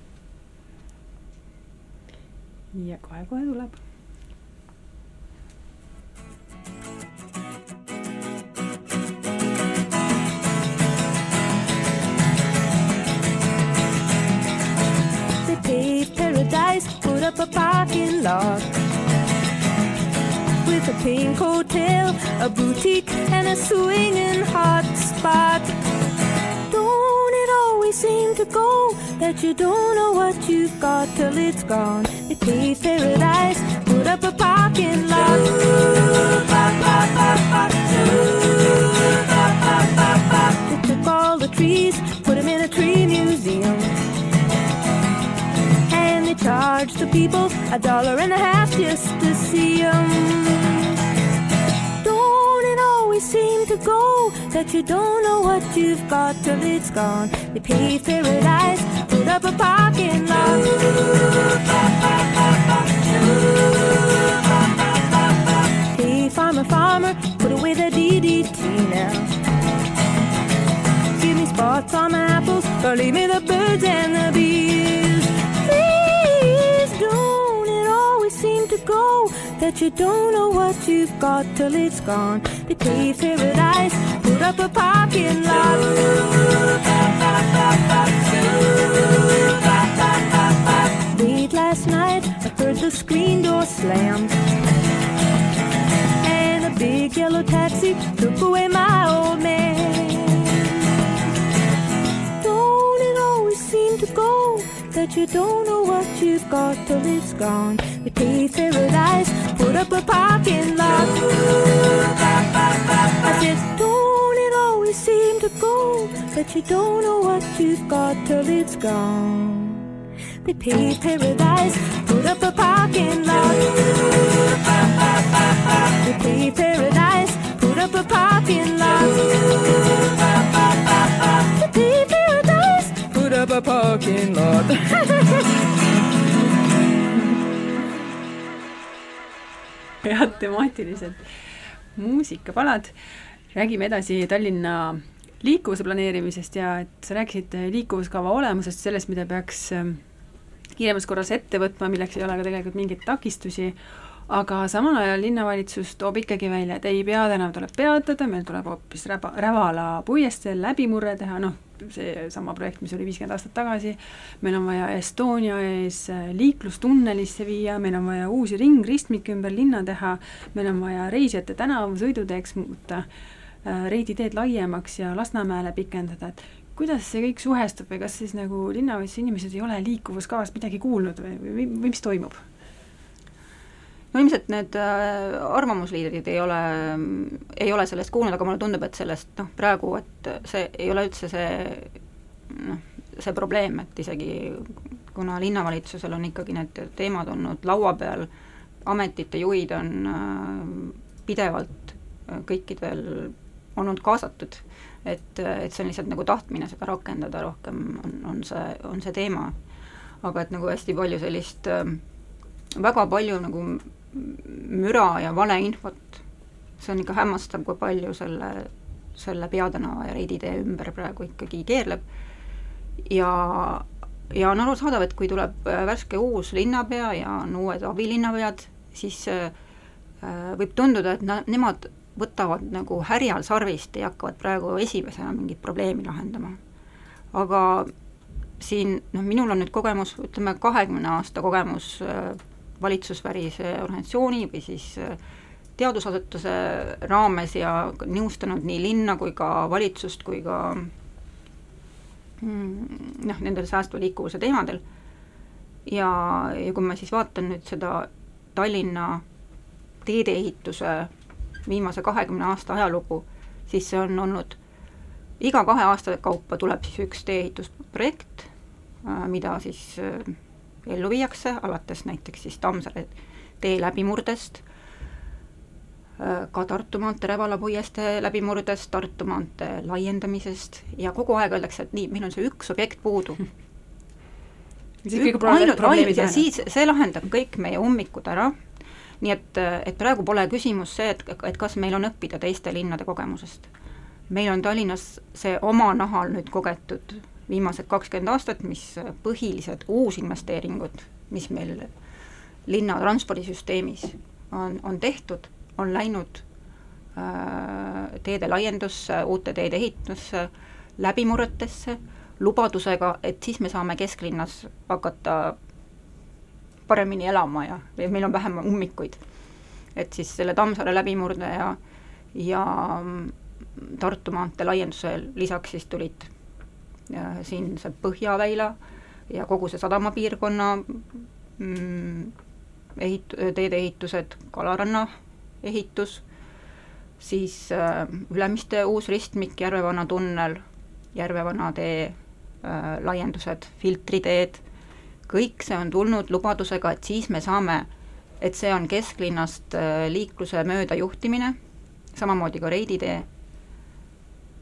ja kohe-kohe tuleb. Paradise, put up a parking lot pink hotel, a boutique, and a swinging hot spot Don't it always seem to go that you don't know what you've got till it's gone. They paved paradise, put up a parking lot. They took all the trees, put them in a tree museum. And they charged the people a dollar and a half just to see them always seem to go that you don't know what you've got till it's gone. They paved paradise, put up a parking lot. Hey, farmer, farmer, put away the DDT now. Give me spots on my apples, or leave me the birds and the bees. That you don't know what you've got till it's gone. They paved paradise, put up a parking lot. Late last night, I heard the screen door slam. And a big yellow taxi took away my you don't know what you've got till it's gone? We paved paradise, put up a parking lot. I said, don't it always seem to go that you don't know what you've got till it's gone? They paved paradise, put up a parking lot. They paved paradise, put up a parking lot. A parking lot. head temaatilised muusikapalad. räägime edasi Tallinna liikuvuse planeerimisest ja et sa rääkisid liikuvuskava olemusest, sellest, mida peaks ähm, kiiremas korras ette võtma, milleks ei ole ka tegelikult mingeid takistusi, aga samal ajal linnavalitsus toob ikkagi välja, et ei, peatänav tuleb peatada, meil tuleb hoopis Räba, Rävala puiesteel läbimurre teha, noh, seesama projekt, mis oli viiskümmend aastat tagasi, meil on vaja Estonia ees äh, liiklustunnelisse viia, meil on vaja uusi ringristmikke ümber linna teha, meil on vaja reisijate tänav sõiduteeks muuta, äh, Reidi teed laiemaks ja Lasnamäele pikendada, et kuidas see kõik suhestub või kas siis nagu linnavalitsuse inimesed ei ole liikuvuskavast midagi kuulnud või, või, või mis toimub? No ilmselt need äh, arvamusliidrid ei ole, ei ole sellest kuulnud, aga mulle tundub, et sellest noh, praegu, et see ei ole üldse see noh, see probleem, et isegi kuna linnavalitsusel on ikkagi need teemad olnud laua peal, ametite juhid on äh, pidevalt äh, kõikidel olnud kaasatud, et, et see on lihtsalt nagu tahtmine seda rakendada rohkem, on, on see, on see teema. aga et nagu hästi palju sellist väga palju nagu müra ja valeinfot, see on ikka hämmastav, kui palju selle, selle peatänava ja Reidi tee ümber praegu ikkagi keerleb ja, ja on arusaadav, et kui tuleb äh, värske uus linnapea ja on uued abilinnapead, siis äh, võib tunduda, et na-, nemad võtavad nagu härjal sarvist ja hakkavad praegu esimesena mingit probleemi lahendama. aga siin noh, minul on nüüd kogemus, ütleme kahekümne aasta kogemus äh, valitsusvälise organisatsiooni või siis äh, teadusasutuse raames ja nõustanud nii linna kui ka valitsust kui ka mm, noh, nendel säästva liikuvuse teemadel. Ja, ja kui ma siis vaatan nüüd seda Tallinna teedeehituse viimase kahekümne aasta ajalugu, siis see on olnud, iga kahe aasta kaupa tuleb siis üks tee-ehitusprojekt, äh, mida siis äh, ellu viiakse, alates näiteks siis Tammsaare tee läbimurdest, äh, ka Tartu maantee Rävala puiestee läbimurdest, Tartu maantee laiendamisest. Ja kogu aeg öeldakse, et nii, meil on see üks objekt puudu. Ainult, ainult ja siis see lahendab kõik meie ummikud ära, nii et, et praegu pole küsimus see, et, et kas meil on õppida teiste linnade kogemusest. meil on Tallinnas see oma nahal nüüd kogetud viimased kakskümmend aastat, mis põhilised uusinvesteeringud, mis meil linna transpordisüsteemis on, on tehtud, on läinud äh, teede laiendusse, uute teede ehitusse, läbimurretesse lubadusega, et siis me saame kesklinnas hakata paremini elama ja, ja meil on vähem ummikuid. et siis selle Tammsaare läbimurde ja, ja Tartu maantee laiendusel lisaks siis tulid siin see Põhjaväila ja kogu see sadamapiirkonna mm, ehit-, teedeehitused, Kalaranna ehitus, siis äh, Ülemiste uus ristmik, Järvevana tunnel, Järvevana tee äh, laiendused, filtriteed, kõik see on tulnud lubadusega, et siis me saame, et see on kesklinnast äh, liikluse möödajuhtimine, samamoodi ka Reidi tee,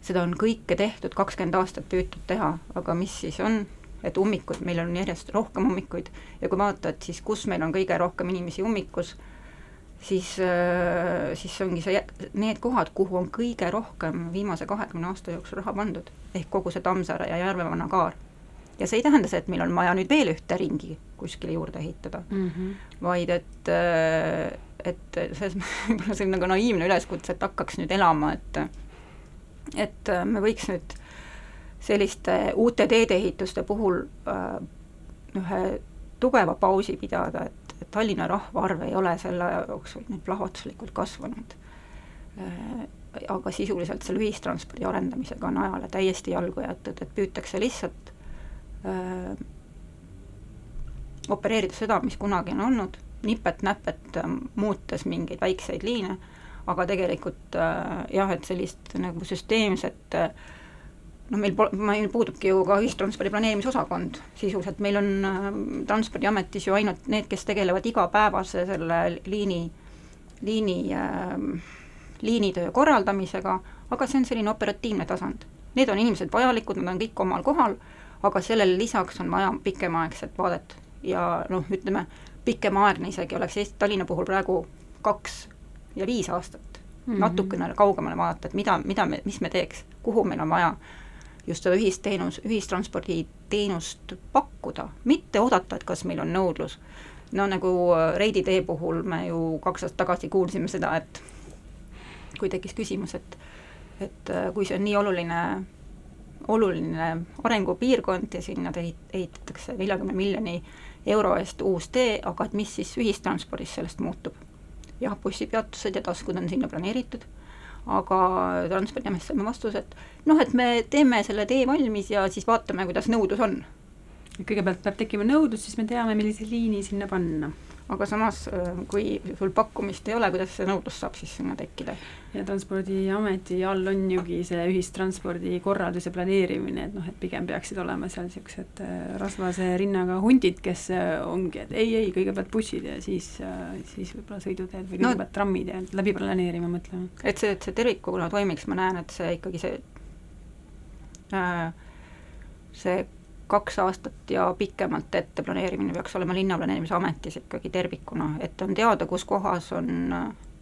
seda on kõike tehtud, kakskümmend aastat püütud teha, aga mis siis on, et ummikud, meil on järjest rohkem ummikuid ja kui vaatad, siis kus meil on kõige rohkem inimesi ummikus, siis, äh, siis ongi see, need kohad, kuhu on kõige rohkem viimase kahekümne aasta jooksul raha pandud, ehk kogu see Tammsaare ja Järvevana kaar. ja see ei tähenda see, et meil on vaja nüüd veel ühte ringi kuskile juurde ehitada mm, -hmm. vaid et, äh, et selles võib-olla see on nagu naiivne üleskutse, et hakkaks nüüd elama, et et äh, me võiks nüüd selliste uute teedeehituste puhul äh, ühe tugeva pausi pidada, et Tallinna rahvaarv ei ole selle aja jooksul nüüd plahvatuslikult kasvanud. Äh, aga sisuliselt selle ühistranspordi arendamisega on ajale täiesti jalgu jäetud, et püütakse lihtsalt öö, opereerida seda, mis kunagi on olnud, nipet-näpet muutes mingeid väikseid liine, aga tegelikult äh, jah, et sellist nagu süsteemset noh, meil pol-, meil puudubki ju ka ühistranspordi planeerimisosakond sisuliselt, meil on äh, Transpordiametis ju ainult need, kes tegelevad igapäevase selle liini, liini äh,, liinitöö korraldamisega, aga see on selline operatiivne tasand. Need on inimesed vajalikud, nad on kõik omal kohal, aga sellele lisaks on vaja pikemaaegset vaadet ja noh, ütleme, pikemaaegne isegi oleks Eesti, Tallinna puhul praegu kaks ja viis aastat mm -hmm. natukene kaugemale vaadata, et mida, mida me, mis me teeks, kuhu meil on vaja just seda ühisteenus, ühistransporditeenust pakkuda, mitte oodata, et kas meil on nõudlus. no nagu äh, Reidi tee puhul me ju kaks aastat tagasi kuulsime seda, et kui tekkis küsimus, et et äh, kui see on nii oluline, oluline arengupiirkond ja sinna ehitatakse neljakümne miljoni euro eest uus tee, aga et mis siis ühistranspordis sellest muutub? Jah, bussipeatused ja taskud on sinna planeeritud aga Transpordiametist saime vastuse, et noh, et me teeme selle tee valmis ja siis vaatame, kuidas nõudlus on. kõigepealt peab tekkima nõudlus, siis me teame, millise liini sinna panna aga samas, äh, kui sul pakkumist ei ole, kuidas see nõudlus saab siis sinna tekkida? ja Transpordiameti all on jugi see ühistranspordi korraldus ja planeerimine, et noh, et pigem peaksid olema seal niisugused äh, rasvase rinnaga hundid, kes äh, ongi, et ei, ei, kõigepealt bussid ja siis, siis võib-olla sõiduteed või kõigepealt no, trammid ja läbi planeerima mõtlema. et see, et see tervikuna toimiks, ma näen, et see ikkagi see äh, see kaks aastat ja pikemalt ette planeerimine peaks olema Linnaplaneerimise Ametis ikkagi tervikuna, et on teada, kus kohas on,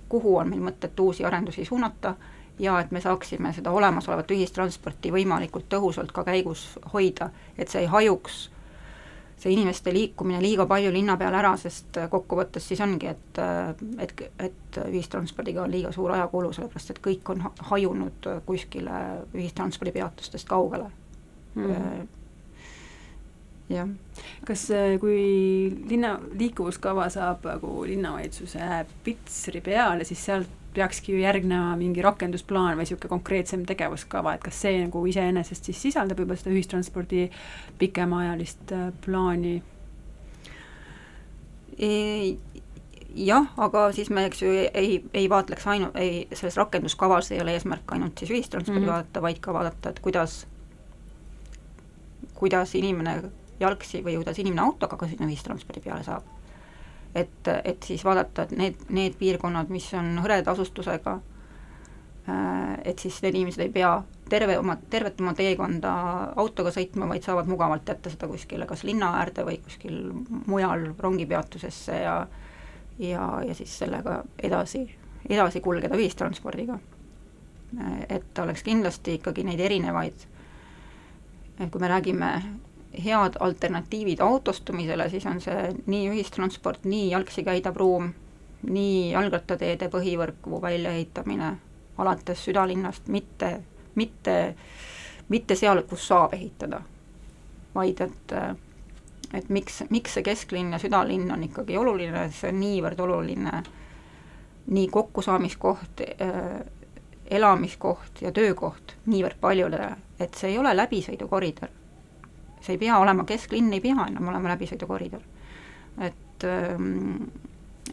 kuhu on meil mõtet uusi arendusi suunata ja et me saaksime seda olemasolevat ühistransporti võimalikult tõhusalt ka käigus hoida, et see ei hajuks, see inimeste liikumine liiga palju linna peale ära, sest kokkuvõttes siis ongi, et, et, et ühistranspordiga on liiga suur ajakulu, sellepärast et kõik on hajunud kuskile ühistranspordipeatustest kaugele mm. -hmm jah, kas äh, kui linna, liikuvuskava saab nagu linnavalitsuse pitsri peale, siis sealt peakski ju järgnema mingi rakendusplaan või niisugune konkreetsem tegevuskava, et kas see nagu iseenesest siis sisaldab juba seda ühistranspordi pikemaajalist äh, plaani? jah, aga siis me, eks ju, ei, ei vaatleks ainult, ei, selles rakenduskavas ei ole eesmärk ainult siis ühistranspordi mm -hmm. vaadata, vaid ka vaadata, et kuidas, kuidas inimene jalgsi või kuidas inimene autoga ka sinna ühistranspordi peale saab. et, et siis vaadata, et need, need piirkonnad, mis on hõreda asustusega, et siis need inimesed ei pea terve oma, tervet oma teekonda autoga sõitma, vaid saavad mugavalt jätta seda kuskile kas linna äärde või kuskil mujal rongipeatusesse ja ja, ja siis sellega edasi, edasi kulgeda ühistranspordiga. et oleks kindlasti ikkagi neid erinevaid, kui me räägime head alternatiivid autostumisele, siis on see nii ühistransport, nii jalgsi käidav ruum, nii jalgrattateede põhivõrku väljaehitamine alates südalinnast, mitte, mitte, mitte seal, kus saab ehitada, vaid et et miks, miks see kesklinn ja südalinn on ikkagi oluline, see on niivõrd oluline nii kokkusaamiskoht äh,, elamiskoht ja töökoht niivõrd paljudele, et see ei ole läbisõidukoridor. See ei pea olema, kesklinn ei pea enam olema läbisõidukoridor. et ähm,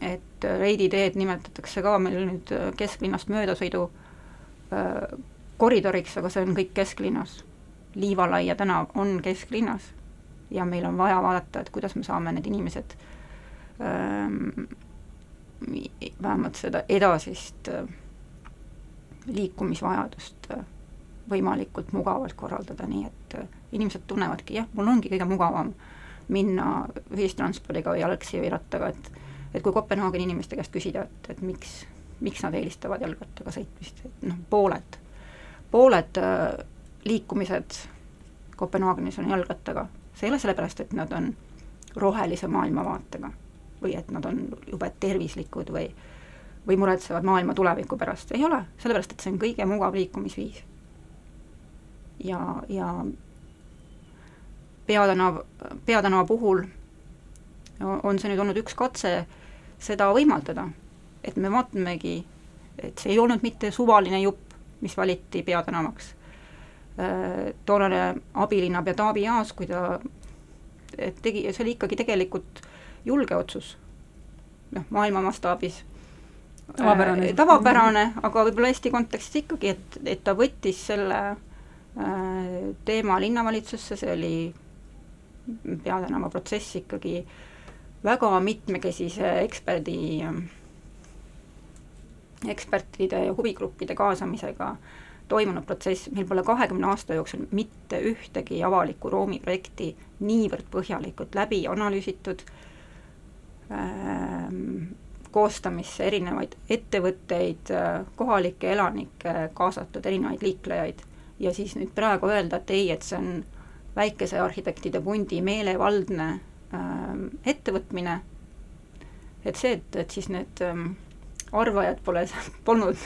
et Reidi teed nimetatakse ka meil nüüd kesklinnast möödasõidu äh, koridoriks, aga see on kõik kesklinnas. Liivalaia tänav on kesklinnas ja meil on vaja vaadata, et kuidas me saame need inimesed ähm, vähemalt seda edasist äh, liikumisvajadust äh, võimalikult mugavalt korraldada, nii et äh, inimesed tunnevadki, jah, mul ongi kõige mugavam minna ühistranspordiga või jalgsi või rattaga, et et kui Kopenhaageni inimeste käest küsida, et, et miks, miks nad eelistavad jalgrattaga sõitmist, et noh, pooled, pooled äh, liikumised Kopenhaagenis on jalgrattaga see ei ole sellepärast, et nad on rohelise maailmavaatega või et nad on jube tervislikud või või muretsevad maailma tuleviku pärast, ei ole, sellepärast et see on kõige mugav liikumisviis. Ja, ja peatänav, peatänava puhul on see nüüd olnud üks katse seda võimaldada, et me vaatamegi, et see ei olnud mitte suvaline jupp, mis valiti peatänavaks. Äh, toonane abilinnapea Taavi Aas, kui ta tegi, see oli ikkagi tegelikult julge otsus, noh, maailma mastaabis. Tavapärane, äh, tavapärane, aga võib-olla Eesti kontekstis ikkagi, et, et ta võttis selle äh, teema linnavalitsusse, see oli peatänava protsess ikkagi väga mitmekesise eksperdi, ekspertide ja huvigruppide kaasamisega äh, toimunud protsess, meil pole kahekümne aasta jooksul mitte ühtegi avaliku ruumi projekti niivõrd põhjalikult läbi analüüsitud ähm,, koostamisse erinevaid ettevõtteid, kohalikke elanikke kaasatud, erinevaid liiklejaid, ja siis nüüd praegu öelda, et ei, et see on väikese arhitektide pundi meelevaldne ähm, ettevõtmine, et see, et, et siis need ähm, arvajad pole, polnud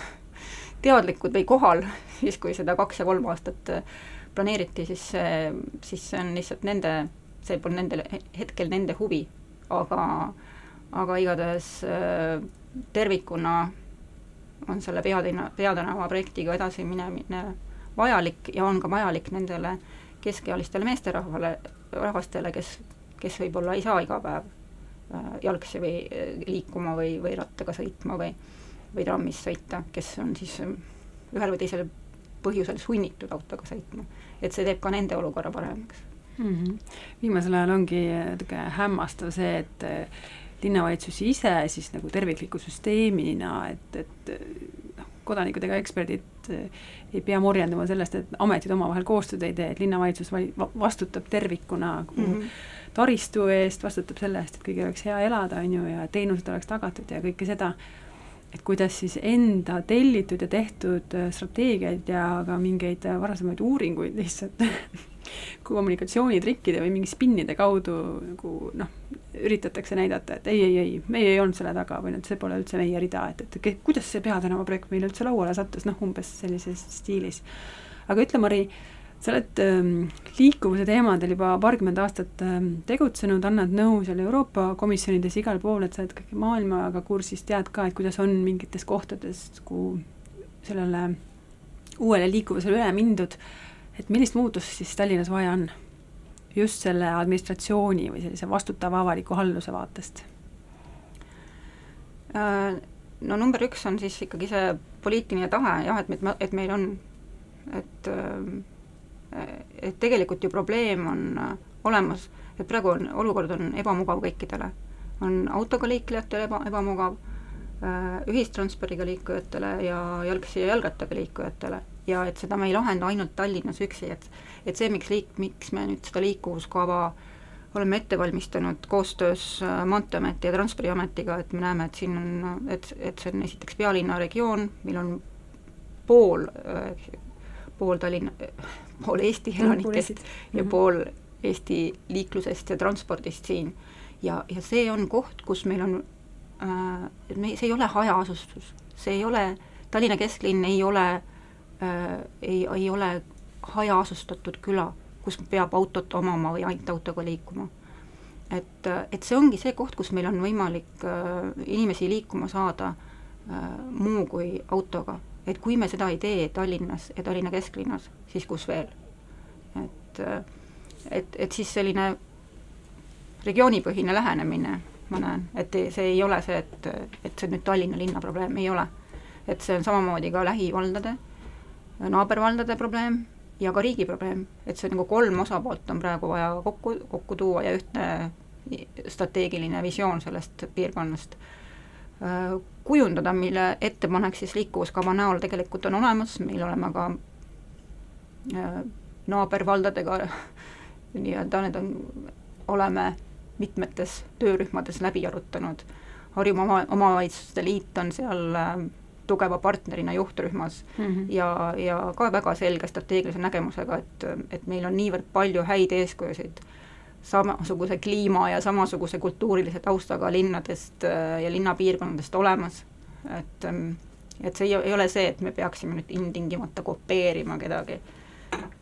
teadlikud või kohal, siis kui seda kaks ja kolm aastat äh, planeeriti, siis see, siis see on lihtsalt nende, see pole nendele, hetkel nende huvi, aga, aga igatahes äh, tervikuna on selle peatinna, peatänava projektiga edasiminemine vajalik ja on ka vajalik nendele keskealistele meesterahvale, rahvastele, kes, kes võib-olla ei saa iga päev äh, jalgsi või liikuma või, või rattaga sõitma või või trammis sõita, kes on siis ähm, ühel või teisel põhjusel sunnitud autoga sõitma. et see teeb ka nende olukorra paremaks mm. -hmm. viimasel ajal ongi natuke hämmastav see, et äh, linnavalitsus ise siis nagu tervikliku süsteemina, et, et kodanikud ega eksperdid äh, ei pea morjendama sellest, et ametid omavahel koostööd ei tee, et linnavalitsus vali-, vastutab tervikuna mm -hmm. taristu eest, vastutab selle eest, et kõigil oleks hea elada, on ju, ja teenused oleks tagatud ja kõike seda et kuidas siis enda tellitud ja tehtud äh, strateegiaid ja ka mingeid äh, varasemaid uuringuid lihtsalt kommunikatsioonitrikkide või mingi spinnide kaudu nagu noh, üritatakse näidata, et ei, ei, ei, meie ei olnud selle taga või et see pole üldse meie rida, et, et kuidas see peatänava projekt meile üldse lauale sattus, noh umbes sellises stiilis. aga ütle, Mari, sa oled ähm, liikuvuse teemadel juba paarkümmend aastat ähm, tegutsenud, annad nõu seal Euroopa komisjonides igal pool, et sa oled ikkagi maailmaga kursis, tead ka, et kuidas on mingites kohtades, kuhu sellele uuele liikuvusele üle mindud, et millist muutust siis Tallinnas vaja on? just selle administratsiooni või sellise vastutava avaliku halduse vaatest? Äh, no number üks on siis ikkagi see poliitiline tahe jah, et me, et meil on, et äh, et tegelikult ju probleem on äh, olemas, et praegu on, olukord on ebamugav kõikidele. on autoga liiklejatele eba, ebamugav, ühistranspordiga liikujatele ja jalgsi ja jalgrattaga liikujatele ja et seda me ei lahenda ainult Tallinnas üksi, et et see, miks liik-, miks me nüüd seda liikuvuskava oleme ette valmistanud koostöös äh, Maanteeameti ja Transpordiametiga, et me näeme, et siin on, et, et see on esiteks pealinna regioon, meil on pool, pool Tallinna, pool Eesti elanikest mm -hmm. ja mhm. pool Eesti liiklusest ja transpordist siin. ja, ja see on koht, kus meil on äh,, me, see ei ole hajaasustus, see ei ole, Tallinna kesklinn ei ole äh,, ei, ei ole hajaasustatud küla, kus peab autot omama või ainult autoga liikuma. et, et see ongi see koht, kus meil on võimalik äh, inimesi liikuma saada äh, muu kui autoga et kui me seda ei tee Tallinnas ja Tallinna kesklinnas, siis kus veel? et, et, et siis selline regioonipõhine lähenemine, ma näen, et see ei ole see, et, et see nüüd Tallinna linna probleem, ei ole. et see on samamoodi ka lähivaldade, naabervaldade probleem ja ka riigi probleem, et see nagu kolm osapoolt on praegu vaja kokku, kokku tuua ja ühtne strateegiline visioon sellest piirkonnast. Äh, kujundada, mille ettepanek siis liikuvuskava näol tegelikult on olemas, meil oleme ka äh, naabervaldadega nii-öelda need on, oleme mitmetes töörühmades läbi arutanud. Harjumaa oma, Omavalitsuste Liit on seal äh, tugeva partnerina juhtrühmas mm -hmm. ja, ja ka väga selge strateegilise nägemusega, et, et meil on niivõrd palju häid eeskujusid samasuguse kliima ja samasuguse kultuurilise taustaga linnadest äh, ja linnapiirkondadest olemas, et ähm, et see ei, ei ole see, et me peaksime nüüd ilmtingimata kopeerima kedagi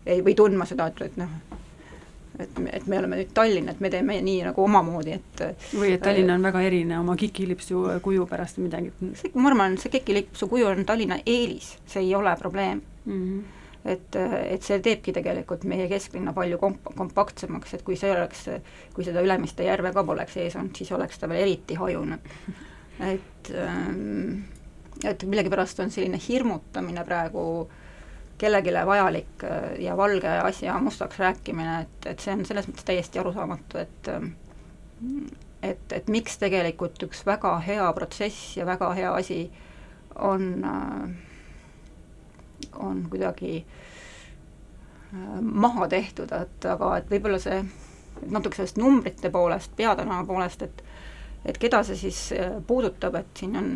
ei, või tundma seda, et, et noh, et, et me oleme nüüd Tallinn, et me teeme nii nagu omamoodi, et või et Tallinn on väga erinev oma kikilipsu kuju pärast või midagi. ma arvan, see kikilipsu kuju on Tallinna eelis, see ei ole probleem mm. -hmm et, et see teebki tegelikult meie kesklinna palju komp-, kompaktsemaks, et kui see oleks, kui seda Ülemiste järve ka poleks ees olnud, siis oleks ta veel eriti hajunud. et, ähm, et millegipärast on selline hirmutamine praegu kellelegi vajalik äh, ja valge asja mustaks rääkimine, et, et see on selles mõttes täiesti arusaamatu, et et, et miks tegelikult üks väga hea protsess ja väga hea asi on äh, on kuidagi äh, maha tehtud, et aga et võib-olla see natuke sellest numbrite poolest, peatänava poolest, et et keda see siis äh, puudutab, et siin on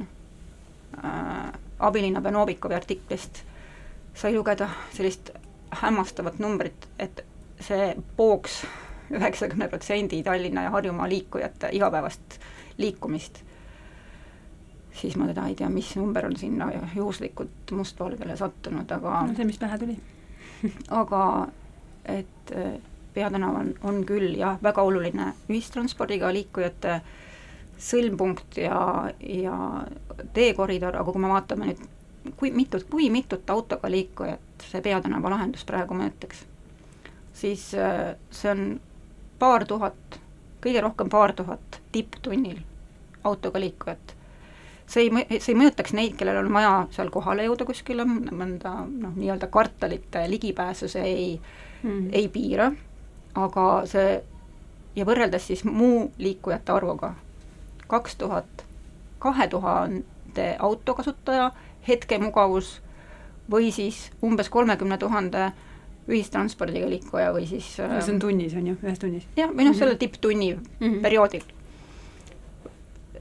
äh, abilinnapea Novikovi artiklist sai lugeda sellist hämmastavat numbrit, et see pooks üheksakümne protsendi Tallinna ja Harjumaa liikujate igapäevast liikumist. Siis ma teda ei tea, mis number on sinna juhuslikult mustvalgele sattunud, aga no see, mis pähe tuli. aga et eh, peatänav on, on küll jah, väga oluline ühistranspordiga liikujate sõlmpunkt ja, ja teekoridor, aga kui me vaatame nüüd, kui mitut, kui mitut autoga liikujat see peatänava lahendus praegu mõjutaks, siis eh, see on paar tuhat, kõige rohkem paar tuhat tipptunnil autoga liikujat. See ei, see ei mõjutaks neid, kellel on vaja seal kohale jõuda kuskile, mõnda noh, nii-öelda kvartalite ligipääsu see ei mm., ei piira, aga see ja võrreldes siis muu liikujate arvuga, kaks tuhat, kahe tuhande autokasutaja hetkemugavus või siis umbes kolmekümne tuhande ühistranspordiga liikuja või siis see on tunnis, on ju, ühes tunnis? jah, või noh, selle tipptunni mm -hmm. perioodil.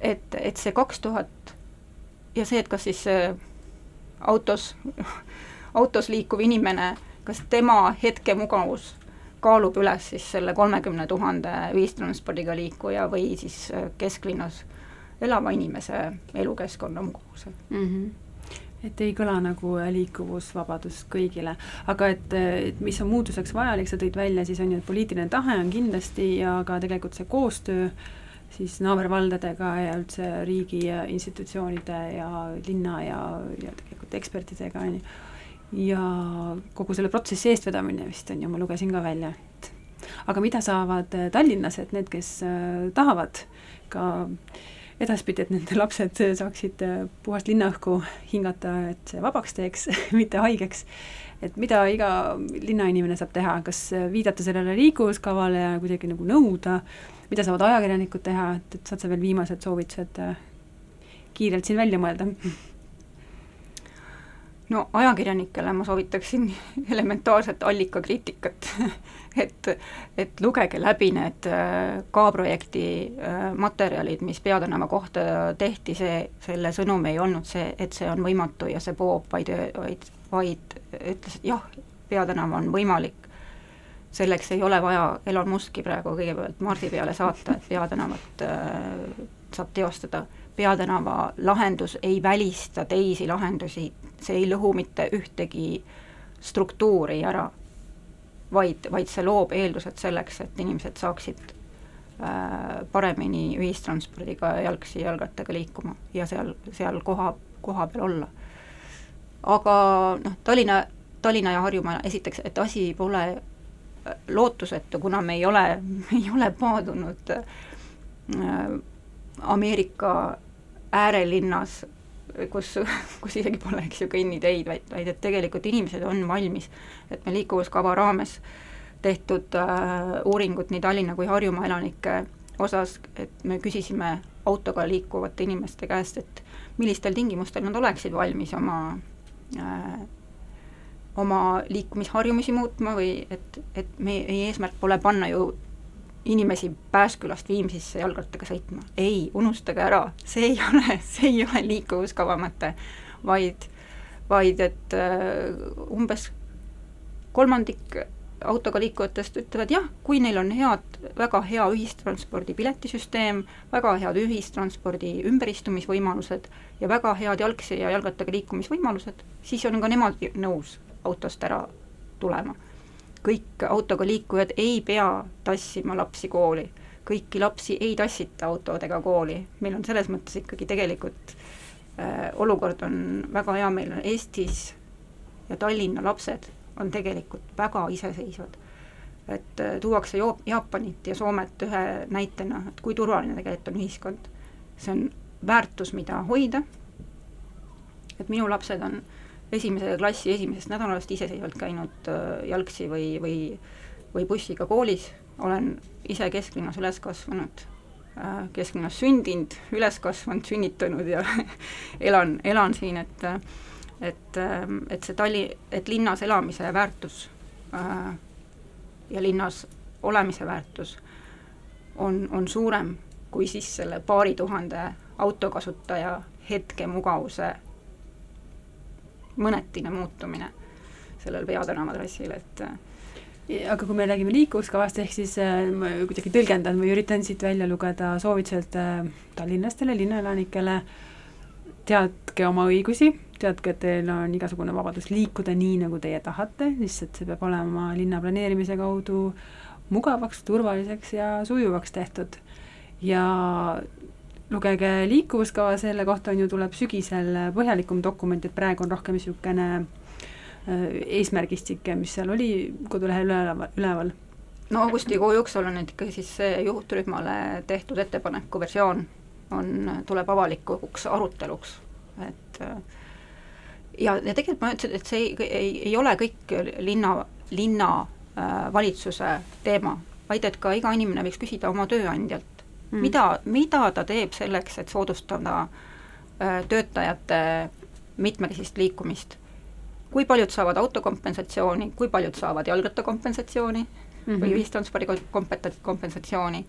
et, et see kaks tuhat ja see, et kas siis autos, autos liikuv inimene, kas tema hetkemugavus kaalub üles siis selle kolmekümne tuhande ühistranspordiga liikuja või siis kesklinnas elava inimese elukeskkonna mugavuse mm. -hmm et ei kõla nagu liikuvusvabadus kõigile, aga et, et mis on muutuseks vajalik, sa tõid välja, siis on ju, et poliitiline tahe on kindlasti ja ka tegelikult see koostöö siis naabervaldadega ja üldse riigi ja institutsioonide ja linna ja, ja tegelikult ekspertidega, on ju, ja kogu selle protsessi eestvedamine vist on ju, ma lugesin ka välja, et aga mida saavad tallinlased, need, kes äh, tahavad ka äh, edaspidi, et nende lapsed saaksid äh, puhast linnaõhku hingata, et see vabaks teeks mitte haigeks. et mida iga linnainimene saab teha, kas viidata sellele liikuvuskavale ja kuidagi nagu nõuda, mida saavad ajakirjanikud teha, et, et saad sa veel viimased soovitused äh, kiirelt siin välja mõelda? no ajakirjanikele ma soovitaksin elementaarset allikakriitikat et, et lugege läbi need äh, K-projekti äh, materjalid, mis Peatänava kohta tehti, see, selle sõnum ei olnud see, et see on võimatu ja see poob, vaid, vaid, vaid ütles, et jah, Peatänav on võimalik. selleks ei ole vaja Elon Muski praegu kõigepealt Marsi peale saata, et Peatänavat äh, saab teostada. Peatänava lahendus ei välista teisi lahendusi, see ei lõhu mitte ühtegi struktuuri ära vaid, vaid see loob eeldused selleks, et inimesed saaksid äh, paremini ühistranspordiga jalgsi, jalgrattaga liikuma ja seal, seal koha, koha peal olla. aga noh, Tallinna, Tallinna ja Harjumaa, esiteks, et asi pole äh, lootusetu, kuna me ei ole, me ei ole paadunud äh, Ameerika äärelinnas kus, kus isegi pole, eks ju, kõnniteid, vaid, vaid et tegelikult inimesed on valmis, et me liikuvuskava raames tehtud äh, uuringut nii Tallinna kui Harjumaa elanike osas, et me küsisime autoga liikuvate inimeste käest, et millistel tingimustel nad oleksid valmis oma äh, oma liikumisharjumusi muutma või et, et meie eesmärk pole panna ju inimesi Pääskülast Viimsisse jalgrattaga sõitma. ei, unustage ära, see ei ole, see ei ole liikuvuskava mõte, vaid, vaid et äh, umbes kolmandik autoga liikujatest ütlevad jah, kui neil on head, väga hea ühistranspordi piletisüsteem, väga head ühistranspordi ümberistumisvõimalused ja väga head jalgsi ja jalgrattaga liikumisvõimalused, siis on ka nemad nõus autost ära tulema kõik autoga liikujad ei pea tassima lapsi kooli, kõiki lapsi ei tassita autodega kooli, meil on selles mõttes ikkagi tegelikult äh, olukord on väga hea, meil on Eestis ja Tallinna lapsed on tegelikult väga iseseisvad. et äh, tuuakse jo-, Jaapanit ja Soomet ühe näitena, et kui turvaline tegelikult on ühiskond. see on väärtus, mida hoida, et minu lapsed on äh, esimese klassi esimesest nädalast iseseisvalt käinud äh, jalgsi või, või, või bussiga koolis, olen ise kesklinnas üles kasvanud, äh, kesklinnas sündinud, üles kasvanud, sünnitanud ja elan, elan siin, et et, et see Tali-, et linnas elamise väärtus äh, ja linnas olemise väärtus on, on suurem kui siis selle paari tuhande autokasutaja hetkemugavuse mõnetine muutumine sellel Peatänava trassil, et aga kui me räägime liikuvuskavast, ehk siis äh, ma kuidagi tõlgendan või üritan siit välja lugeda soovitused äh, tallinlastele, linnaelanikele, teadke oma õigusi, teadke, et teil on igasugune vabadus liikuda nii, nagu teie tahate, lihtsalt see peab olema linna planeerimise kaudu mugavaks, turvaliseks ja sujuvaks tehtud. ja lugege liikuvuskava, selle kohta on ju, tuleb sügisel põhjalikum dokument, et praegu on rohkem niisugune äh, eesmärgistik, mis seal oli kodulehel üleval, üleval. no augustikuu jooksul on nüüd ikkagi siis see juhtrühmale tehtud ettepaneku versioon on, tuleb avalikuks aruteluks, et äh, ja, ja tegelikult ma ütlesin, et see ei, ei, ei ole kõik linna, linna äh, teema, vaid et ka iga inimene võiks küsida oma tööandjalt, mm., mida, mida ta teeb selleks, et soodustada äh, töötajate mitmekesist liikumist. kui paljud saavad autokompensatsiooni, kui paljud saavad jalgrattakompensatsiooni mm -hmm. või ühistranspordi kompensatsiooni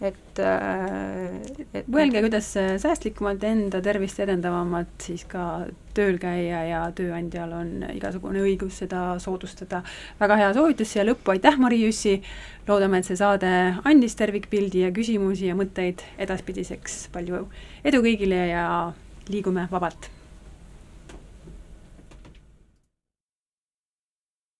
et, äh, et mõelge, kuidas säästlikumalt enda tervist edendavamalt siis ka tööl käia ja tööandjal on igasugune õigus seda soodustada. väga hea soovitus siia lõppu, aitäh, Mari Jüssi, loodame, et see saade andis tervikpildi ja küsimusi ja mõtteid edaspidiseks, palju edu kõigile ja liigume vabalt!